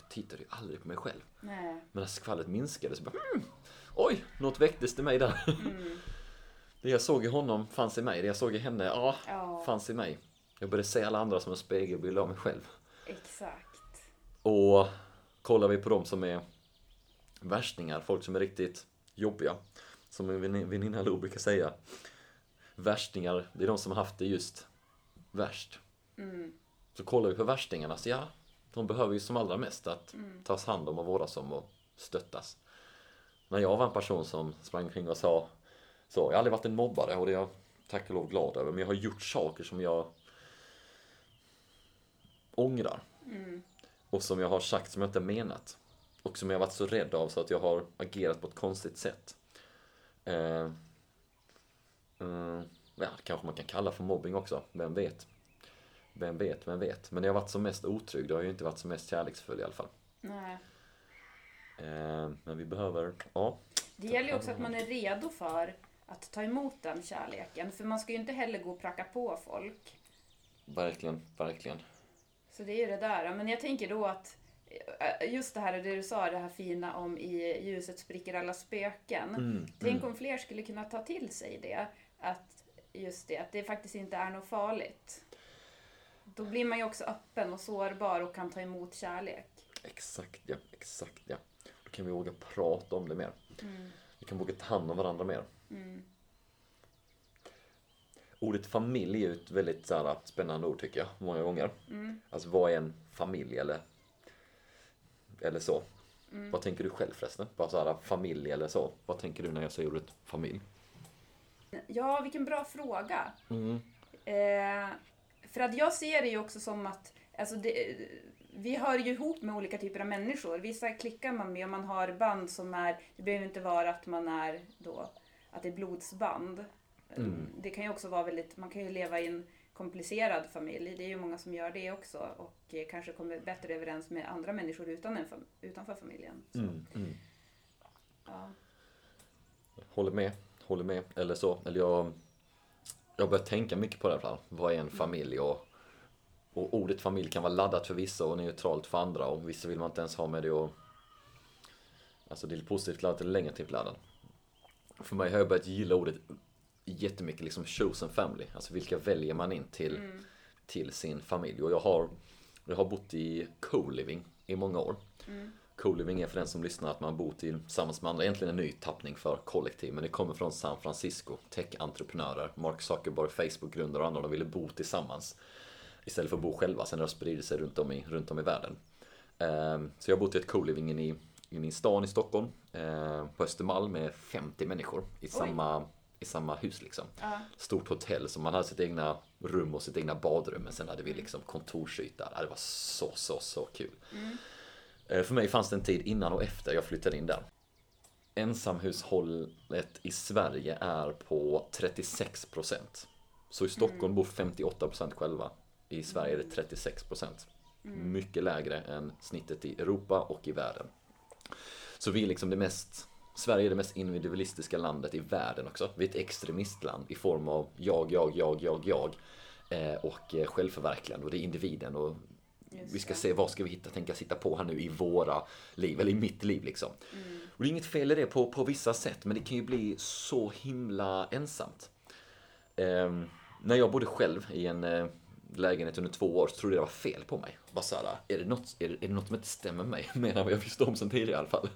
jag tittade ju aldrig på mig själv. Nej. Men när skvallret minskade så bara hmm, Oj, något väcktes i mig där. Det jag såg i honom fanns i mig. Det jag såg i henne, ja, Ja. fanns i mig. Jag började se alla andra som en spegelbild av mig själv. Exakt. Och kollar vi på dem som är värstingar, folk som är riktigt jobbiga. Som min vänin- väninna Lo brukar säga. Värstingar, det är de som har haft det just värst. Så kollar vi på värstingarna, så ja, de behöver ju som allra mest att tas hand om och vårdas om och stöttas. När jag var en person som sprang omkring och sa så, jag har aldrig varit en mobbare och det är jag tack och lov glad över, men jag har gjort saker som jag ångrar. Och som jag har sagt som jag inte menat. Och som jag har varit så rädd av så att jag har agerat på ett konstigt sätt. Eh, eh, ja, det kanske man kan kalla för mobbing också, vem vet? Vem vet, vem vet? Men när jag har varit som mest otrygg, då har jag ju inte varit som mest kärleksfull i alla fall. Nej. Eh, men vi behöver, ja. Det gäller ju också att man är redo för att ta emot den kärleken. För man ska ju inte heller gå och pracka på folk. Verkligen, verkligen. Så det är ju det där. Men jag tänker då att eh, just det här det du sa, det här fina om i ljuset spricker alla spöken. Mm, Tänk om fler skulle kunna ta till sig det. Att just det, att det faktiskt inte är något farligt. Då blir man ju också öppen och sårbar och kan ta emot kärlek. Exakt ja, exakt ja. Då kan vi våga prata om det mer. Vi kan våga ta hand om varandra mer. Ordet familj är ett väldigt så här, spännande ord tycker jag, många gånger. Alltså vad är en familj eller, eller så? Vad tänker du själv förresten? Bara så här, familj eller så? Vad tänker du när jag säger ordet familj? Ja, vilken bra fråga. Eh, för att jag ser det ju också som att alltså det, vi hör ju ihop med olika typer av människor. Vissa klickar man med och man har band som är, det behöver inte vara att man är då, att det är blodsband. Det kan ju också vara väldigt, man kan ju leva i en komplicerad familj. Det är ju många som gör det också och eh, kanske kommer bättre överens med andra människor utan en fam- utanför familjen. Så, ja. Håller med, håller med. Eller så. Eller jag, jag har börjat tänka mycket på det här. Vad är en familj? Och, och ordet familj kan vara laddat för vissa och neutralt för andra. Och vissa vill man inte ens ha med det och... Alltså det är positivt laddat eller negativt laddat. För mig har jag börjat gilla ordet jättemycket, liksom chosen family. Alltså vilka väljer man in till, till sin familj? Och jag har, jag har bott i co-living i många år. Co-living är för den som lyssnar att man bor tillsammans med andra. Egentligen en ny tappning för kollektiv, men det kommer från San Francisco. Tech-entreprenörer, Mark Zuckerberg, Facebook-grundare och andra, de ville bo tillsammans. Istället för att bo själva, sen har det spridit sig runt om i, runt om i världen. Ehm, Så jag har bott i ett co-living i, i stan i Stockholm, eh, på Östermalm med 50 människor i samma, i samma hus liksom. Ja. Stort hotell, så man hade sitt egna rum och sitt egna badrum, men sen hade vi liksom kontorsyta. Det var så, så, så kul. Eh, För mig fanns det en tid innan och efter jag flyttade in där. Ensamhushållet i Sverige är på 36 procent. Så i Stockholm bor 58 procent själva. I Sverige är det 36 procent. Mycket lägre än snittet i Europa och i världen. Så vi är liksom det mest Sverige är det mest individualistiska landet i världen också. Vi är ett extremistland i form av jag, jag, jag, jag, jag. Eh, och eh, självförverkligande och det är individen och Just vi ska se vad ska vi hitta, tänka sitta på här nu i våra liv, eller i mitt liv liksom. Mm. Och det är inget fel i det på, på vissa sätt, men det kan ju bli så himla ensamt. Ehm, när jag bodde själv i en eh, lägenhet under två år så trodde jag det var fel på mig. Bara såhär, är det något, är det, är det något som inte stämmer med mig? Mer än vad jag visste om sen tidigare i alla fall.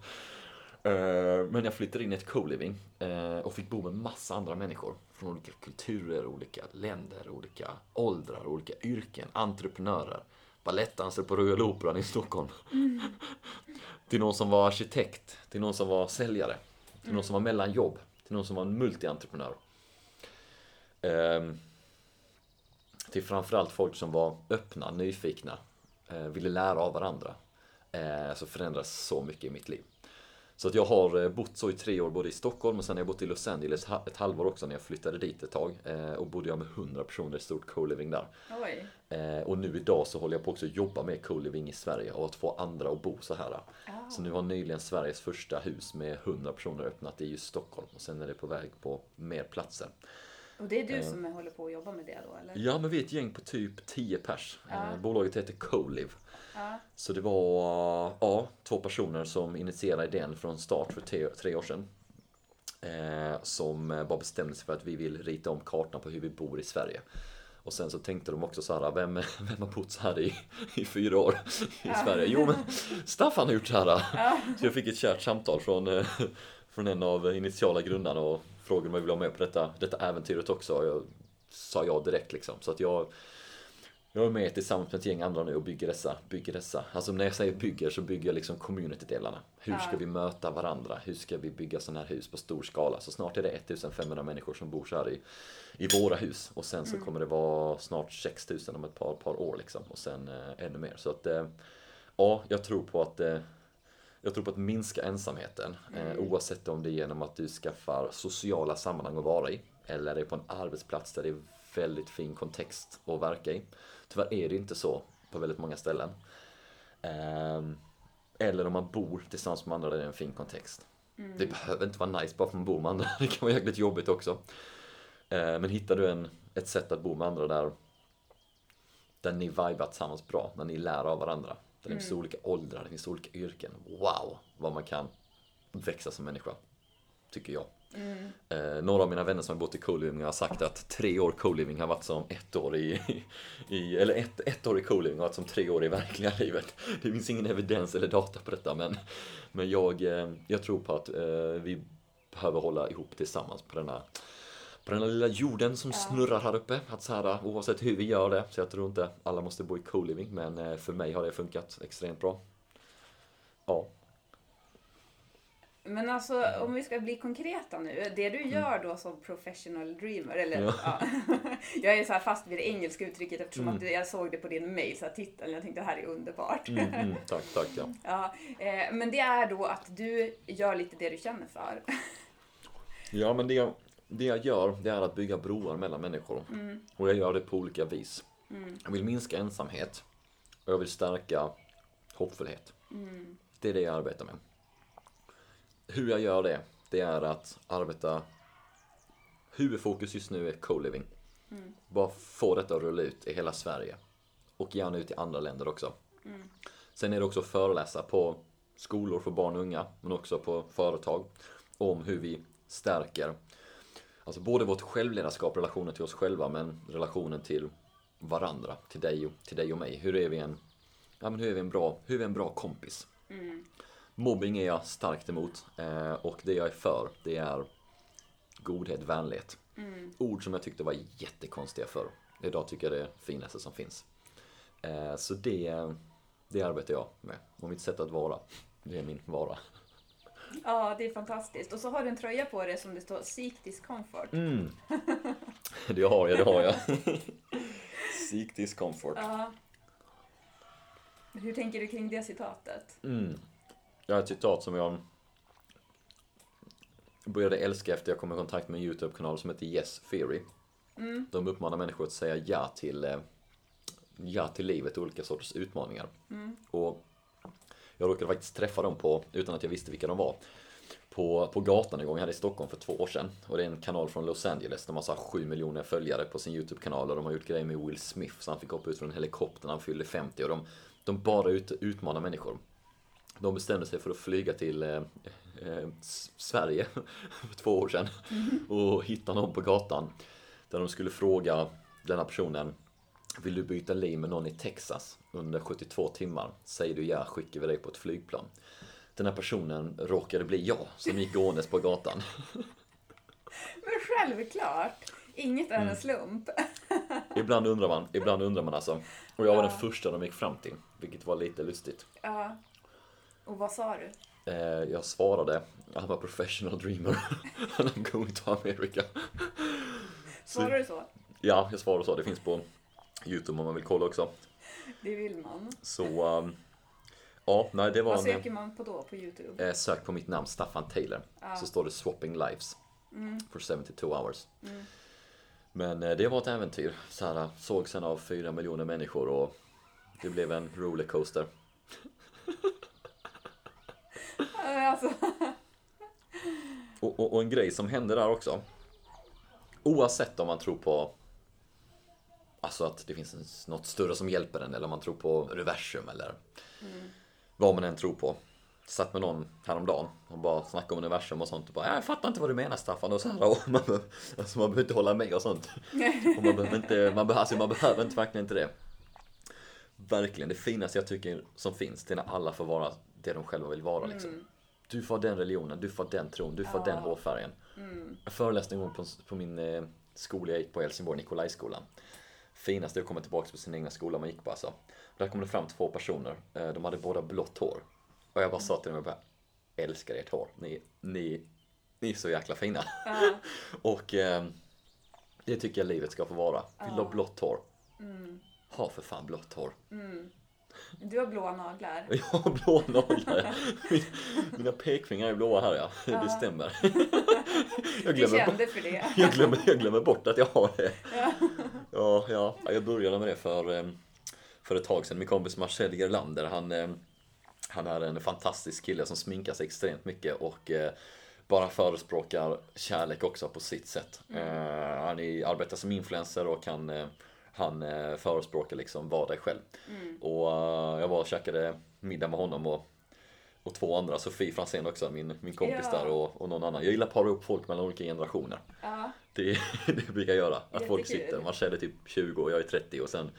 Eh, Men jag flyttade in i ett co-living eh, och fick bo med massa andra människor från olika kulturer, olika länder, olika åldrar, olika yrken, entreprenörer, balettdansare på Royal Operan i Stockholm. till någon som var arkitekt, till någon som var säljare, till någon som var mellanjobb, till någon som var en multientreprenör. Ehm, till framförallt folk som var öppna, nyfikna, eh, ville lära av varandra. Eh, så förändrades så mycket i mitt liv. Så att jag har eh, bott så i tre år både i Stockholm och sen har jag bott i Los Angeles ett halvår också när jag flyttade dit ett tag. Eh, och bodde jag med 100 personer i stort co-living där. Oj. Eh, och nu idag så håller jag på också att jobba med co-living i Sverige och att få andra att bo så här. Så nu har nyligen Sveriges första hus med 100 personer öppnat i just Stockholm och sen är det på väg på mer platser. Och det är du som håller på att jobba med det då, eller? Ja, men vi är ett gäng på typ 10 pers. Ja. Eh, Bolaget heter Colive. Ja. Så det var ja, två personer som initierade idén från start för tre, tre år sedan. Eh, som eh, bara bestämde sig för att vi vill rita om kartan på hur vi bor i Sverige. Och sen så tänkte de också så här, vem, vem har bott så här i, i fyra år i Sverige? Jo men Staffan har gjort så här. Så jag fick ett kärt samtal från, eh, från en av initiala grundarna och frågade om jag ville vara med på detta, detta äventyret också. Och jag sa ja direkt liksom. Så att jag jag är med tillsammans med ett gäng andra nu och bygger dessa, bygger dessa. Alltså när jag säger bygger så bygger jag liksom community-delarna. Hur ska vi möta varandra? Hur ska vi bygga sådana här hus på stor skala? Så snart är det 1500 människor som bor så här i, i våra hus. Och sen så kommer det vara snart 6000 om ett par, par år liksom. Och sen eh, ännu mer. Så att eh, ja, jag tror på att eh, jag tror på att minska ensamheten. Eh, oavsett om det är genom att du skaffar sociala sammanhang att vara i. Eller är på en arbetsplats där det är väldigt fin kontext att verka i. Tyvärr är det inte så på väldigt många ställen. Ehm, eller om man bor tillsammans med andra där det är en fin kontext. Det behöver inte vara nice bara för att man bor med andra. Det kan vara jäkligt jobbigt också. Eh, men hittar du en, ett sätt att bo med andra där, där ni vibar tillsammans bra, när ni lär av varandra. Där det finns olika åldrar, det finns olika yrken. Wow, vad man kan växa som människa. Tycker jag. Eh, några av mina vänner som har bott i co-living har sagt att tre år co-living har varit som ett år i, i eller ett, ett år i co-living har varit som tre år i verkliga livet. Det finns ingen evidens eller data på detta men, men jag, eh, jag tror på att eh, vi behöver hålla ihop tillsammans på denna på den här lilla jorden som snurrar här uppe. Att så här, oavsett hur vi gör det, så jag tror inte alla måste bo i co-living, men eh, för mig har det funkat extremt bra. Ja. Men alltså om vi ska bli konkreta nu. Det du gör då som professional dreamer, eller Ja. ja. Jag är så här fast vid det engelska uttrycket eftersom att jag såg det på din mail, så här titeln, jag tänkte det här är underbart. Mm, mm, tack, tack. Ja. Ja, eh, men det är då att du gör lite det du känner för. Ja, men det jag, det jag gör, det är att bygga broar mellan människor. Och jag gör det på olika vis. Jag vill minska ensamhet och jag vill stärka hoppfullhet. Det är det jag arbetar med. Hur jag gör det, det är att arbeta... Huvudfokus just nu är co-living. Bara få detta att rulla ut i hela Sverige. Och gärna ut i andra länder också. Sen är det också att föreläsa på skolor för barn och unga, men också på företag. Om hur vi stärker Alltså både vårt självledarskap, relationen till oss själva, men relationen till varandra, till dig och, till dig och mig. Hur är vi en, ja, men hur är vi en, bra, hur är vi en bra kompis? Mobbing är jag starkt emot eh, och det jag är för, det är godhet, vänlighet. Ord som jag tyckte var jättekonstiga förr. Idag tycker jag det är det finaste som finns. Eh, så det, det arbetar jag med. Och mitt sätt att vara, det är min vara. Ja, det är fantastiskt. Och så har du en tröja på dig som det står Seek discomfort. Mm. Det har jag, det har jag. Seek discomfort. Ja. Hur tänker du kring det citatet? Mm. Jag har ett citat som jag började älska efter jag kom i kontakt med en YouTube-kanal som heter Yes Theory. De uppmanar människor att säga ja till, eh, ja till livet och olika sorters utmaningar. Och jag råkade faktiskt träffa dem på, utan att jag visste vilka de var, på, på gatan en gång. Hade i Stockholm för två år sedan. Och det är en kanal från Los Angeles. De har så här 7 miljoner följare på sin YouTube-kanal. Och de har gjort grejer med Will Smith. Så han fick hoppa ut från en helikopter när han fyllde 50. Och de, de bara ut, utmanar människor. De bestämde sig för att flyga till eh, eh, Sverige för två år sedan. Och hitta någon på gatan. Där de skulle fråga denna personen. Vill du byta liv med någon i Texas under 72 timmar? Säger du ja, skickar vi dig på ett flygplan. Den här personen råkade bli jag som gick gåendes på gatan. Men självklart! Inget är Mm. en slump. Ibland undrar man, ibland undrar man alltså. Och jag var den första de gick fram till, vilket var lite lustigt. Ja. Och vad sa du? Eh, jag svarade, I'm a professional dreamer and I'm going to America. Svarade du så? Ja, jag svarade så. Det finns på Youtube om man vill kolla också. Det vill man. Så, um, ja, nej det var Vad en... söker man på då på Youtube? Eh, sök på mitt namn, Staffan Taylor. Så står det Swapping Lives. For 72 hours. Men eh, det var ett äventyr. Så här, såg sen av fyra miljoner människor och det blev en rollercoaster. Alltså, Och, och, och en grej som hände där också. Oavsett om man tror på Alltså att det finns något större som hjälper en eller om man tror på universum eller vad man än tror på. Satt med någon häromdagen och bara snackade om universum och sånt och bara Jag fattar inte vad du menar Staffan och så här, och man, alltså man behöver inte hålla med och sånt. Och man behöver inte, man, be, alltså man behöver inte verkligen inte det. Verkligen, det finaste jag tycker som finns det är när alla får vara det de själva vill vara liksom. Du får den religionen, du får den tron, du får den hårfärgen. Jag föreläste en gång på, på min eh, skola jag gick på i Helsingborg, Nikolajskolan. Finaste att komma tillbaka på sin egna skola man gick på alltså. Där kom det fram två personer, eh, de hade båda blått hår. Och jag bara sa till dem, jag bara älskar ert hår, ni, ni, ni är så jäkla fina. Och eh, det tycker jag livet ska få vara. Vill du ha blått hår? Ha för fan blått hår. du har blåa naglar. Jag har blå naglar. Min- Mina pekfingrar är blåa här ja. Det stämmer. Jag Du glömmer, kände för det. jag, glömmer, jag glömmer bort att jag har det. Ja, ja. Jag började med det för, eh, för ett tag sedan. Min kompis Marcel Gerlander, han, eh, han är en fantastisk kille som sminkar sig extremt mycket och eh, bara förespråkar kärlek också på sitt sätt. Eh, Han är, arbetar som influencer och han, han förespråkar liksom var dig själv. Och eh, jag var och käkade middag med honom och, och två andra, Sofie Franzén också, min, min kompis Ja. där och, och någon annan. Jag gillar att para upp folk mellan olika generationer. Ja. Det, det brukar jag göra. Att folk sitter, Marcel är typ 20 och jag är 30 och sen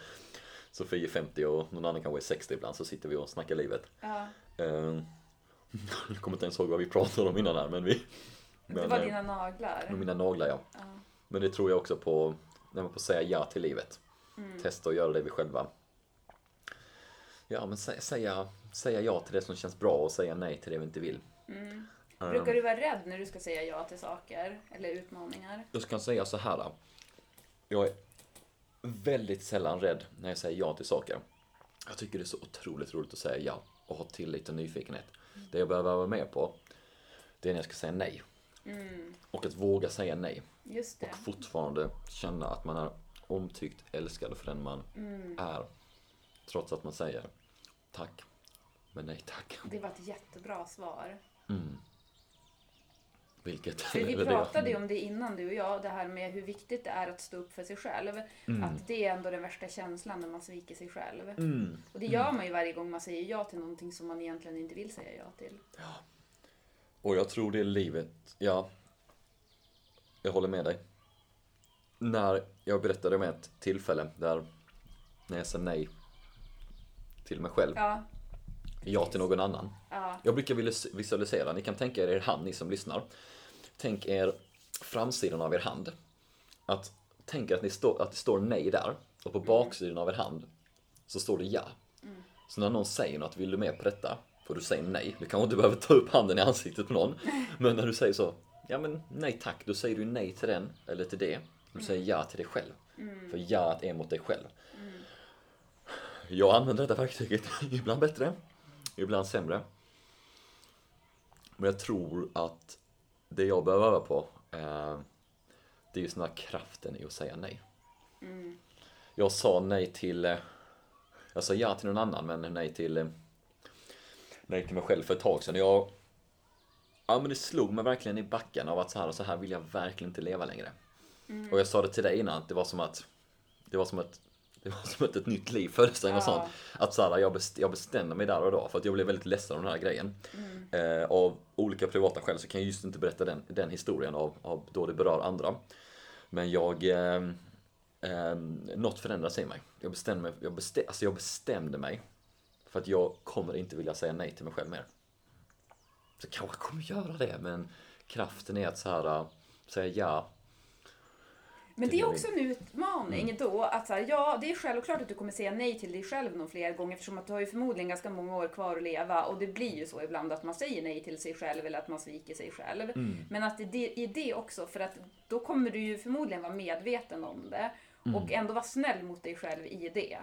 Sofie är 50 och någon annan kanske är 60 ibland så sitter vi och snackar livet. Ja. Uh, jag kommer inte ens ihåg vad vi pratade om innan här men vi... Det Men, var eh, dina naglar. mina naglar ja. Ja. Men det tror jag också på, när man får säga ja till livet. Mm. Testa att göra det vi själva. Ja men sä, säga, säga ja till det som känns bra och säga nej till det vi inte vill. Mm. Brukar du vara rädd när du ska säga ja till saker eller utmaningar? Jag ska säga så här. då. Jag är väldigt sällan rädd när jag säger ja till saker. Jag tycker det är så otroligt roligt att säga ja och ha tillit och nyfikenhet. Det jag behöver vara med på, det är när jag ska säga nej. Och att våga säga nej. Just det. Och fortfarande känna att man är omtyckt, älskad för den man är. Trots att man säger tack, men nej tack. Det var ett jättebra svar. Vilket För vi pratade ju om det innan du och jag, det här med hur viktigt det är att stå upp för sig själv. Mm. Att det är ändå den värsta känslan när man sviker sig själv. Mm. Och det gör man ju varje gång man säger ja till någonting som man egentligen inte vill säga ja till. Och jag tror det är livet, ja. Jag håller med dig. När jag berättade om ett tillfälle där när jag sa nej till mig själv, Ja, ja till någon annan. ja, Jag brukar visu- visualisera, ni kan tänka er er hand, ni som lyssnar. Tänk er framsidan av er hand. Att, tänk er att, ni stå, att det står nej där och på baksidan av er hand så står det ja. Så när någon säger något, vill du med på detta? Får du säga nej. Du kanske inte behöver ta upp handen i ansiktet på någon. Men när du säger så, ja men nej tack, då säger du nej till den eller till det. Du säger ja till dig själv. För ja är mot dig själv. Jag använder detta verktyget ibland bättre, ibland sämre. Men jag tror att det jag behöver öva på, eh, det är just den här kraften i att säga nej. Jag sa nej till, eh, jag sa ja till någon annan men nej till, eh, nej till mig själv för ett tag sedan. Jag, Ja men det slog mig verkligen i backen av att så här, så här vill jag verkligen inte leva längre. Mm. Och jag sa det till dig innan, att det var som att det var som ett det var som att ett nytt liv något Ja. sånt. Att så här, jag, best, jag bestämde mig där och då för att jag blev väldigt ledsen av den här grejen. Mm. Eh, av olika privata skäl så kan jag just inte berätta den, den historien av, av då det berör andra. Men jag eh, eh, något förändrades i mig. Jag bestämde mig, jag, bestä, alltså jag bestämde mig för att jag kommer inte vilja säga nej till mig själv mer. Så kanske jag kommer göra det, men kraften är att så här, säga ja. Men det är också en utmaning då att så här, ja, det är självklart att du kommer säga nej till dig själv någon fler gånger eftersom att du har ju förmodligen ganska många år kvar att leva och det blir ju så ibland att man säger nej till sig själv eller att man sviker sig själv. Men att det i det också, för att då kommer du ju förmodligen vara medveten om det och ändå vara snäll mot dig själv i det.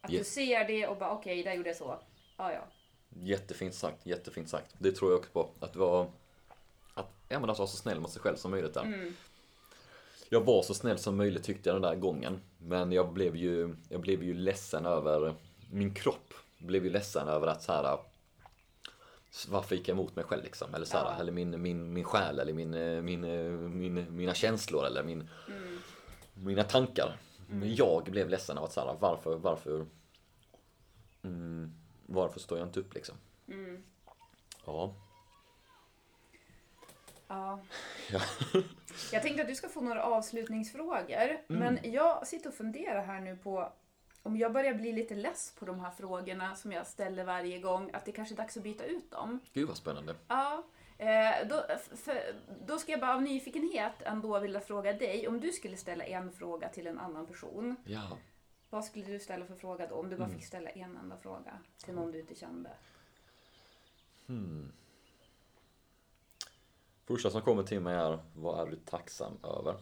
Att du Yes. ser det och bara okej, där gjorde jag så. Ja, ja. Jättefint sagt, jättefint sagt. Det tror jag också på. Att vara, att, ja, men att vara så snäll mot sig själv som möjligt där. Jag var så snäll som möjligt tyckte jag den där gången. Men jag blev ju, jag blev ju ledsen över, min kropp blev ju ledsen över att så här. Varför gick jag emot mig själv liksom? Eller, så här, Ja. eller min, min, min själ eller min, min, min, mina känslor eller min, mina tankar. Men jag blev ledsen av att så här, varför, varför, mm, varför står jag inte upp liksom? Ja. Ja. Ja. Jag tänkte att du ska få några avslutningsfrågor. Men jag sitter och funderar här nu på om jag börjar bli lite less på de här frågorna som jag ställer varje gång, att det kanske är dags att byta ut dem. Gud vad spännande. Ja, eh, då, för, då ska jag bara av nyfikenhet ändå vilja fråga dig, om du skulle ställa en fråga till en annan person, Ja. vad skulle du ställa för fråga då? Om du bara fick ställa en enda fråga till någon du inte kände. Första som kommer till mig är, vad är du tacksam över?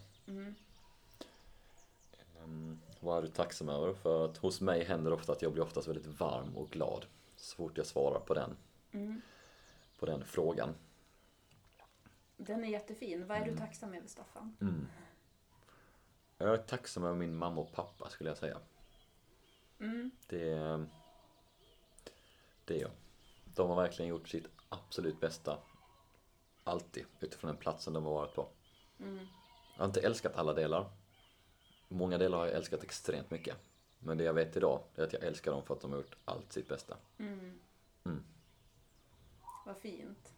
Ehm, vad är du tacksam över? För att hos mig händer ofta att jag blir oftast väldigt varm och glad så fort jag svarar på den, på den frågan. Den är jättefin. Vad är du tacksam över, Staffan? Jag är tacksam över min mamma och pappa skulle jag säga. Det, det är jag. De har verkligen gjort sitt absolut bästa. Alltid utifrån den platsen de har varit på. Jag har inte älskat alla delar. Många delar har jag älskat extremt mycket. Men det jag vet idag är att jag älskar dem för att de har gjort allt sitt bästa. Vad fint.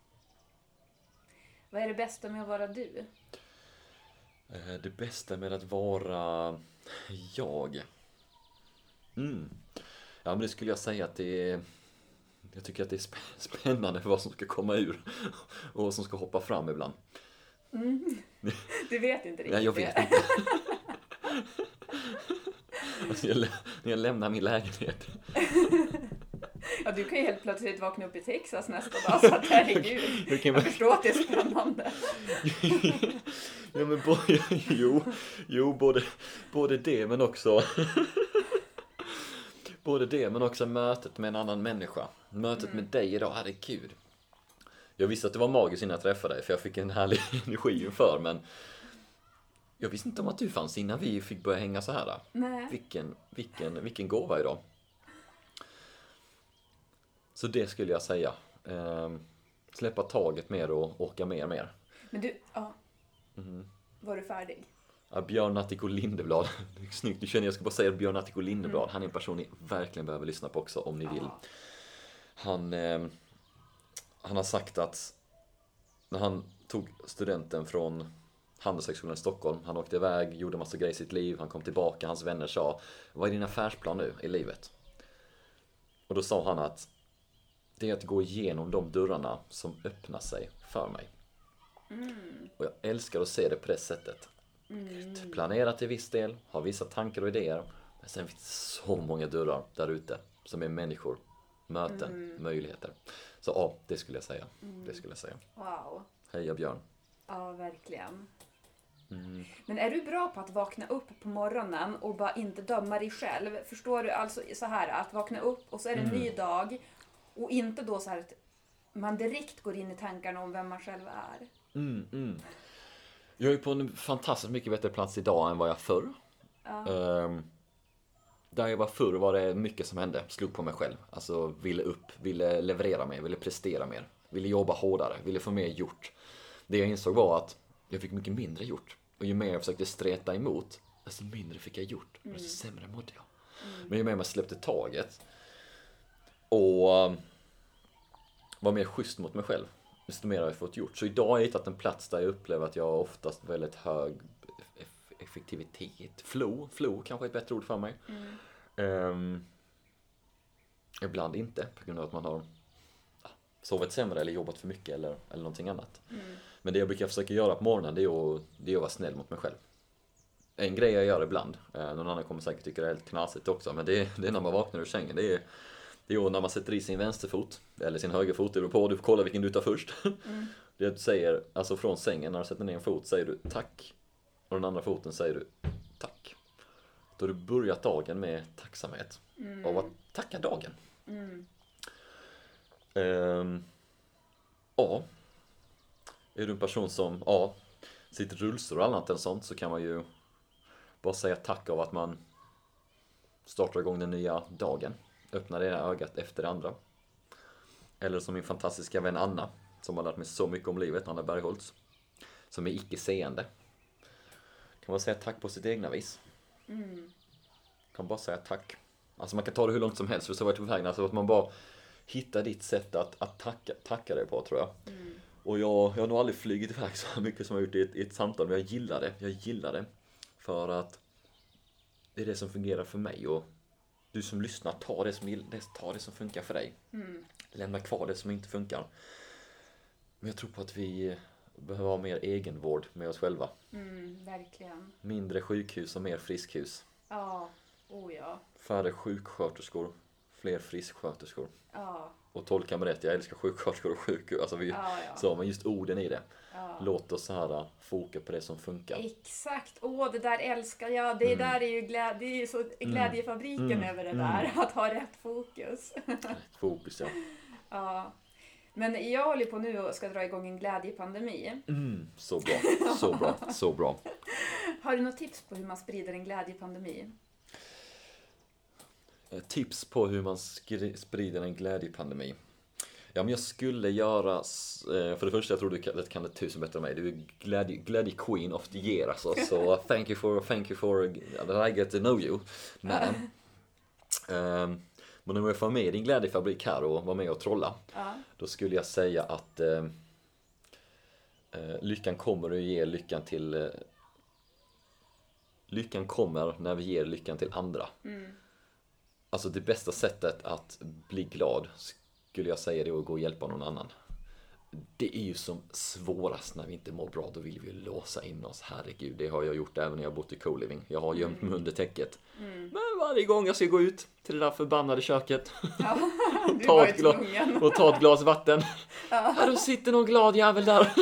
Vad är det bästa med att vara du? Eh, Det bästa med att vara jag? Mm. Ja, men det skulle jag säga att det är... Jag tycker att det är spä- spännande vad som ska komma ur och vad som ska hoppa fram ibland. Du vet inte riktigt Nej, jag vet inte. Alltså, jag, när jag lämnar min lägenhet. Ja, du kan ju helt plötsligt vakna upp i Texas nästa dag, så att herregud. Jag Jag förstår att det är spännande. Ja, men både, jo, jo både, både det men också Både det men också mötet med en annan människa. Mötet med dig idag, herregud. Jag visste att det var magiskt innan jag träffade dig för jag fick en härlig energi inför men Jag visste inte om att du fanns innan vi fick börja hänga så här. Nej. Vilken, vilken, vilken gåva idag. Så det skulle jag säga. Ehm, släppa taget mer och orka mer mer. Men du, ja. Mhm. Var du färdig? Ja, Björn Natthiko Lindeblad. Snyggt, du känner jag ska bara säga Björn Natthiko Lindeblad. Han är en person ni verkligen behöver lyssna på också om ni vill. Han, eh, han har sagt att när han tog studenten från Handelshögskolan i Stockholm, han åkte iväg, gjorde massa grejer i sitt liv, han kom tillbaka, hans vänner sa Vad är din affärsplan nu i livet? Och då sa han att det är att gå igenom de dörrarna som öppnar sig för mig. Och jag älskar att se det på det sättet. Planera till viss del, ha vissa tankar och idéer. Men sen finns det så många dörrar där ute som är människor, möten, möjligheter. Så ja, det skulle jag säga. Det skulle jag säga. Wow. Heja Björn. Ja, verkligen. Mm. Men är du bra på att vakna upp på morgonen och bara inte döma dig själv? Förstår du? Alltså så här att vakna upp och så är det en ny Mm. dag och inte då så här att man direkt går in i tankarna om vem man själv är. Mm, mm. Jag är på en fantastiskt mycket bättre plats idag än vad jag förr. Ehm, där jag var förr var det mycket som hände, slog på mig själv. Alltså ville upp, ville leverera mer, ville prestera mer. Ville jobba hårdare, ville få mer gjort. Det jag insåg var att jag fick mycket mindre gjort. Och ju mer jag försökte streta emot, desto mindre fick jag gjort. Och desto sämre mådde jag. Men ju mer man släppte taget och um, var mer schysst mot mig själv, desto mer har jag fått gjort. Så idag har jag hittat en plats där jag upplever att jag har oftast väldigt hög eff- effektivitet. Flow, flow kanske är ett bättre ord för mig. Ehm, ibland inte, på grund av att man har sovit sämre eller jobbat för mycket eller, eller någonting annat. Men det jag brukar försöka göra på morgonen det är, att, det är att vara snäll mot mig själv. En grej jag gör ibland, eh, någon annan kommer säkert tycka det är helt knasigt också, men det är, det är när man vaknar ur sängen. Det är, det är när man sätter i sin vänsterfot, eller sin högerfot, det beror på, du får kolla vilken du tar först. Det är att du säger, alltså från sängen, när du sätter ner en fot säger du tack. Och den andra foten säger du. Då har du börjat dagen med tacksamhet. Av att tacka dagen. Ehm, ja. Är du en person som, ja, sitter i rullstol och annat än sånt så kan man ju bara säga tack av att man startar igång den nya dagen. Öppnar det ena ögat efter det andra. Eller som min fantastiska vän Anna, som har lärt mig så mycket om livet, Anna Bergholtz. Som är icke-seende. Kan man säga tack på sitt egna vis. Kan bara säga tack. Alltså man kan ta det hur långt som helst, för så var jag på vägen. Alltså att man bara hittar ditt sätt att, att tacka, tacka dig på, tror jag. Och jag, jag har nog aldrig flugit iväg så mycket som jag har gjort i ett, i ett samtal, men jag gillar det. Jag gillar det. För att det är det som fungerar för mig och du som lyssnar, ta det som, ta det som funkar för dig. Lämna kvar det som inte funkar. Men jag tror på att vi behöver ha mer egenvård med oss själva. Mm, verkligen. Mindre sjukhus och mer friskhus. Ja, oh ja. Färre sjuksköterskor, fler frisksköterskor. Ja, Och tolka mig rätt, jag älskar sjuksköterskor och sjukhus. Alltså vi, Ja, ja. Så, men just orden i det. ja. Låt oss så här äh, foka på det som funkar. Exakt, åh det där älskar jag. Det där är ju, glä- det är ju så glädjefabriken Mm. över det där, att ha rätt fokus. Fokus ja. ja. Men jag håller på nu och ska dra igång en glädjepandemi. Mm, så bra, så bra, så bra. Har du något tips på hur man sprider en glädjepandemi? Eh, Tips på hur man sprider en glädjepandemi. Ja, men jag skulle göra, eh, för det första, jag tror du kan, det kan det tusen bättre än mig. Du är glädje, glädje queen of the year alltså. Så thank you for, thank you for that I get to know you, madam. Ehm, men om jag får med i din glädjefabrik här och var med och trolla. Ja. Då skulle jag säga att eh, eh, lyckan kommer att ge lyckan till eh, Lyckan kommer när vi ger lyckan till andra. Alltså det bästa sättet att bli glad skulle jag säga det är att gå och hjälpa någon annan. Det är ju som svårast när vi inte mår bra, då vill vi ju låsa in oss. Herregud, det har jag gjort även när jag bott i co-living. Jag har gömt mig under täcket. Men varje gång jag ska gå ut till det där förbannade köket Ja, du ta ett glas, och ta ett glas vatten. Ja. då sitter någon glad jävel där.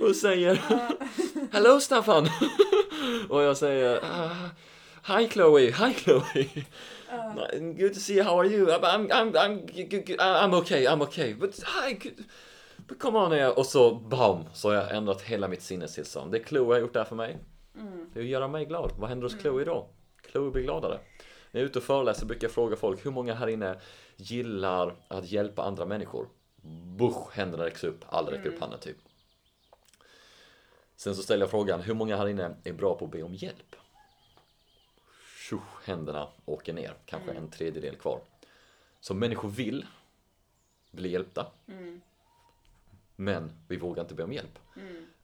och säger Hello Staffan! och jag säger "Ah, Hi Chloe, hi Chloe. Good to see you, how are you? I'm, I'm, I'm, I'm, okay, I'm okay. But hi, but come on here. Och så bam, så har jag ändrat hela mitt sinnestillstånd. Det Chloe har gjort där för mig. Det är att göra mig glad. Vad händer hos Chloe då? Chloe blir gladare. När jag är ute och föreläser brukar jag fråga folk hur många här inne gillar att hjälpa andra människor? Busch, händerna räcks upp, alla räcker upp handen typ. Sen så ställer jag frågan, hur många här inne är bra på att be om hjälp? Tjoff, händerna åker ner, kanske en tredjedel kvar. Så människor vill bli hjälpta. Men vi vågar inte be om hjälp.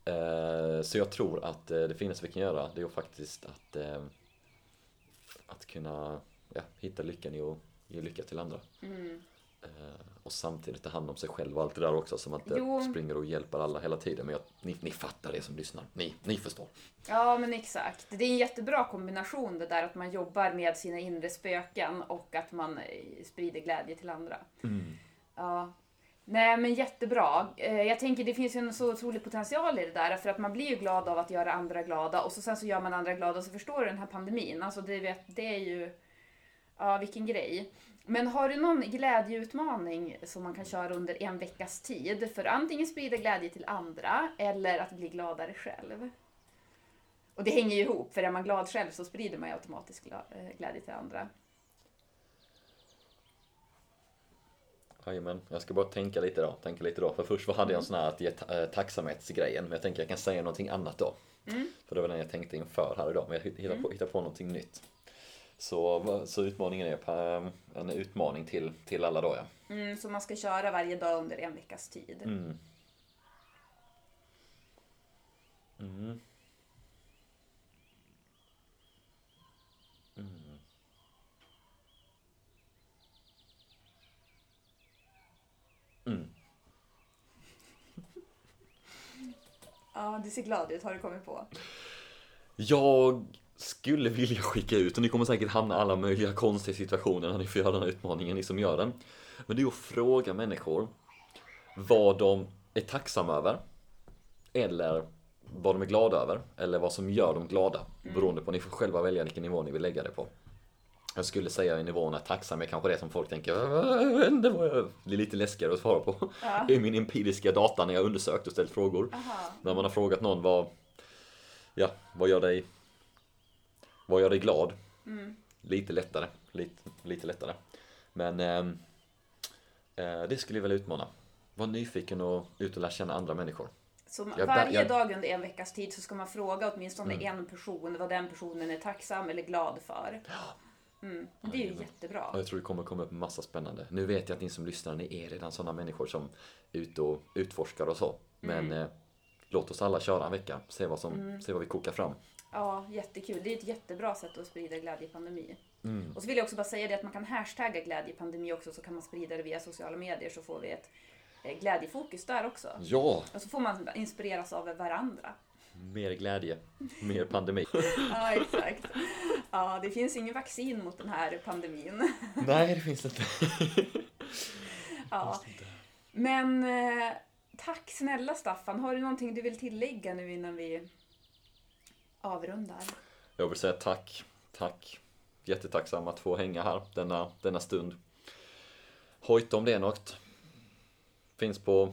Eh, Så jag tror att eh, det finaste vi kan göra det är faktiskt att, eh, att kunna ja, hitta lyckan i att ge lycka till andra. Eh, Och samtidigt ta hand om sig själv och allt det där också som att inte springer och hjälper alla hela tiden. Men jag, ni, ni fattar det som lyssnar. Ni, ni förstår. Ja, men exakt. Det är en jättebra kombination det där att man jobbar med sina inre spöken och att man eh, sprider glädje till andra. Ja. Nej, men jättebra. Eh, Jag tänker det finns ju en så otrolig potential i det där för att man blir ju glad av att göra andra glada och så sen så gör man andra glada och så förstår du den här pandemin. Alltså det, det är ju, ja vilken grej. Men har du någon glädjeutmaning som man kan köra under en veckas tid för antingen sprida glädje till andra eller att bli gladare själv? Och det hänger ju ihop, för är man glad själv så sprider man ju automatiskt eh, glädje till andra. Jajamän, jag ska bara tänka lite då. Tänka lite då. För först hade jag en sån här att ge eh, tacksamhetsgrejen. Men jag tänker jag kan säga någonting annat då. För det var den jag tänkte inför här idag. Men jag hittar på, hittar på någonting nytt. Så, så utmaningen är på, en utmaning till, till alla då ja. Mm, så man ska köra varje dag under en veckas tid. Mm. Mm. Mm. Mm. Ja, du ser glad ut. Har du kommit på? Jag skulle vilja skicka ut, och ni kommer säkert hamna i alla möjliga konstiga situationer när ni får göra den här utmaningen, ni som gör den. Men det är att fråga människor vad de är tacksamma över. Eller vad de är glada över. Eller vad som gör dem glada. Beroende på, ni får själva välja vilken nivå ni vill lägga det på. Jag skulle säga i nivån att tacksam är kanske det som folk tänker, "Äh, jag vet inte vad jag... Det är lite läskigare att svara på. Ja. I min empiriska data när jag undersökt och ställt frågor. Aha. När man har frågat någon vad, ja, vad gör dig, vad gör dig glad? Mm. Lite lättare, lite, lite lättare. Men ehm, eh, det skulle jag vilja utmana. Var nyfiken och ut och lära känna andra människor. Så Jag- Mm. varje jag- dag under en veckas tid så ska man fråga åtminstone en person vad den personen är tacksam eller glad för. Mm. Det är ju Jajamän. jättebra. Och jag tror det kommer komma upp massa spännande. Nu vet jag att ni som lyssnar, ni är redan sådana människor som är ute och utforskar och så. Men eh, låt oss alla köra en vecka, se vad, som, se vad vi kokar fram. Ja, jättekul. Det är ett jättebra sätt att sprida glädjepandemi. Mm. Och så vill jag också bara säga det att man kan hashtagga glädjepandemi också så kan man sprida det via sociala medier så får vi ett eh, glädjefokus där också. Ja, Och så får man inspireras av varandra. mer glädje, mer pandemi. Ja, exakt. Ja, det finns ingen vaccin mot den här pandemin. Nej, det finns inte. Ja. Men eh, tack snälla Staffan. Har du någonting du vill tillägga nu innan vi avrundar? Jag vill säga tack, tack. Jättetacksam att få hänga här denna, denna stund. Hojta om det är något. Finns på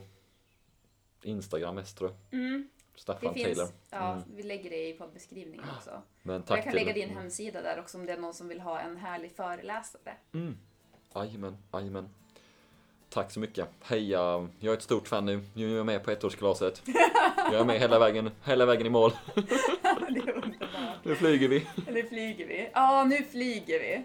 Instagram mest tror jag. Mm, Staffan finns, Taylor. ja, Mm. vi lägger det i poddbeskrivningen också. Men tack jag kan lägga din hemsida där också om det är någon som vill ha en härlig föreläsare. Mm. Jajamän, jajamän. Tack så mycket. Heja, jag är ett stort fan nu. Nu är jag med på ettårskalaset. Jag är med hela vägen, hela vägen i mål. det är underbart. Nu flyger vi. Nu flyger vi. Ja, nu flyger vi.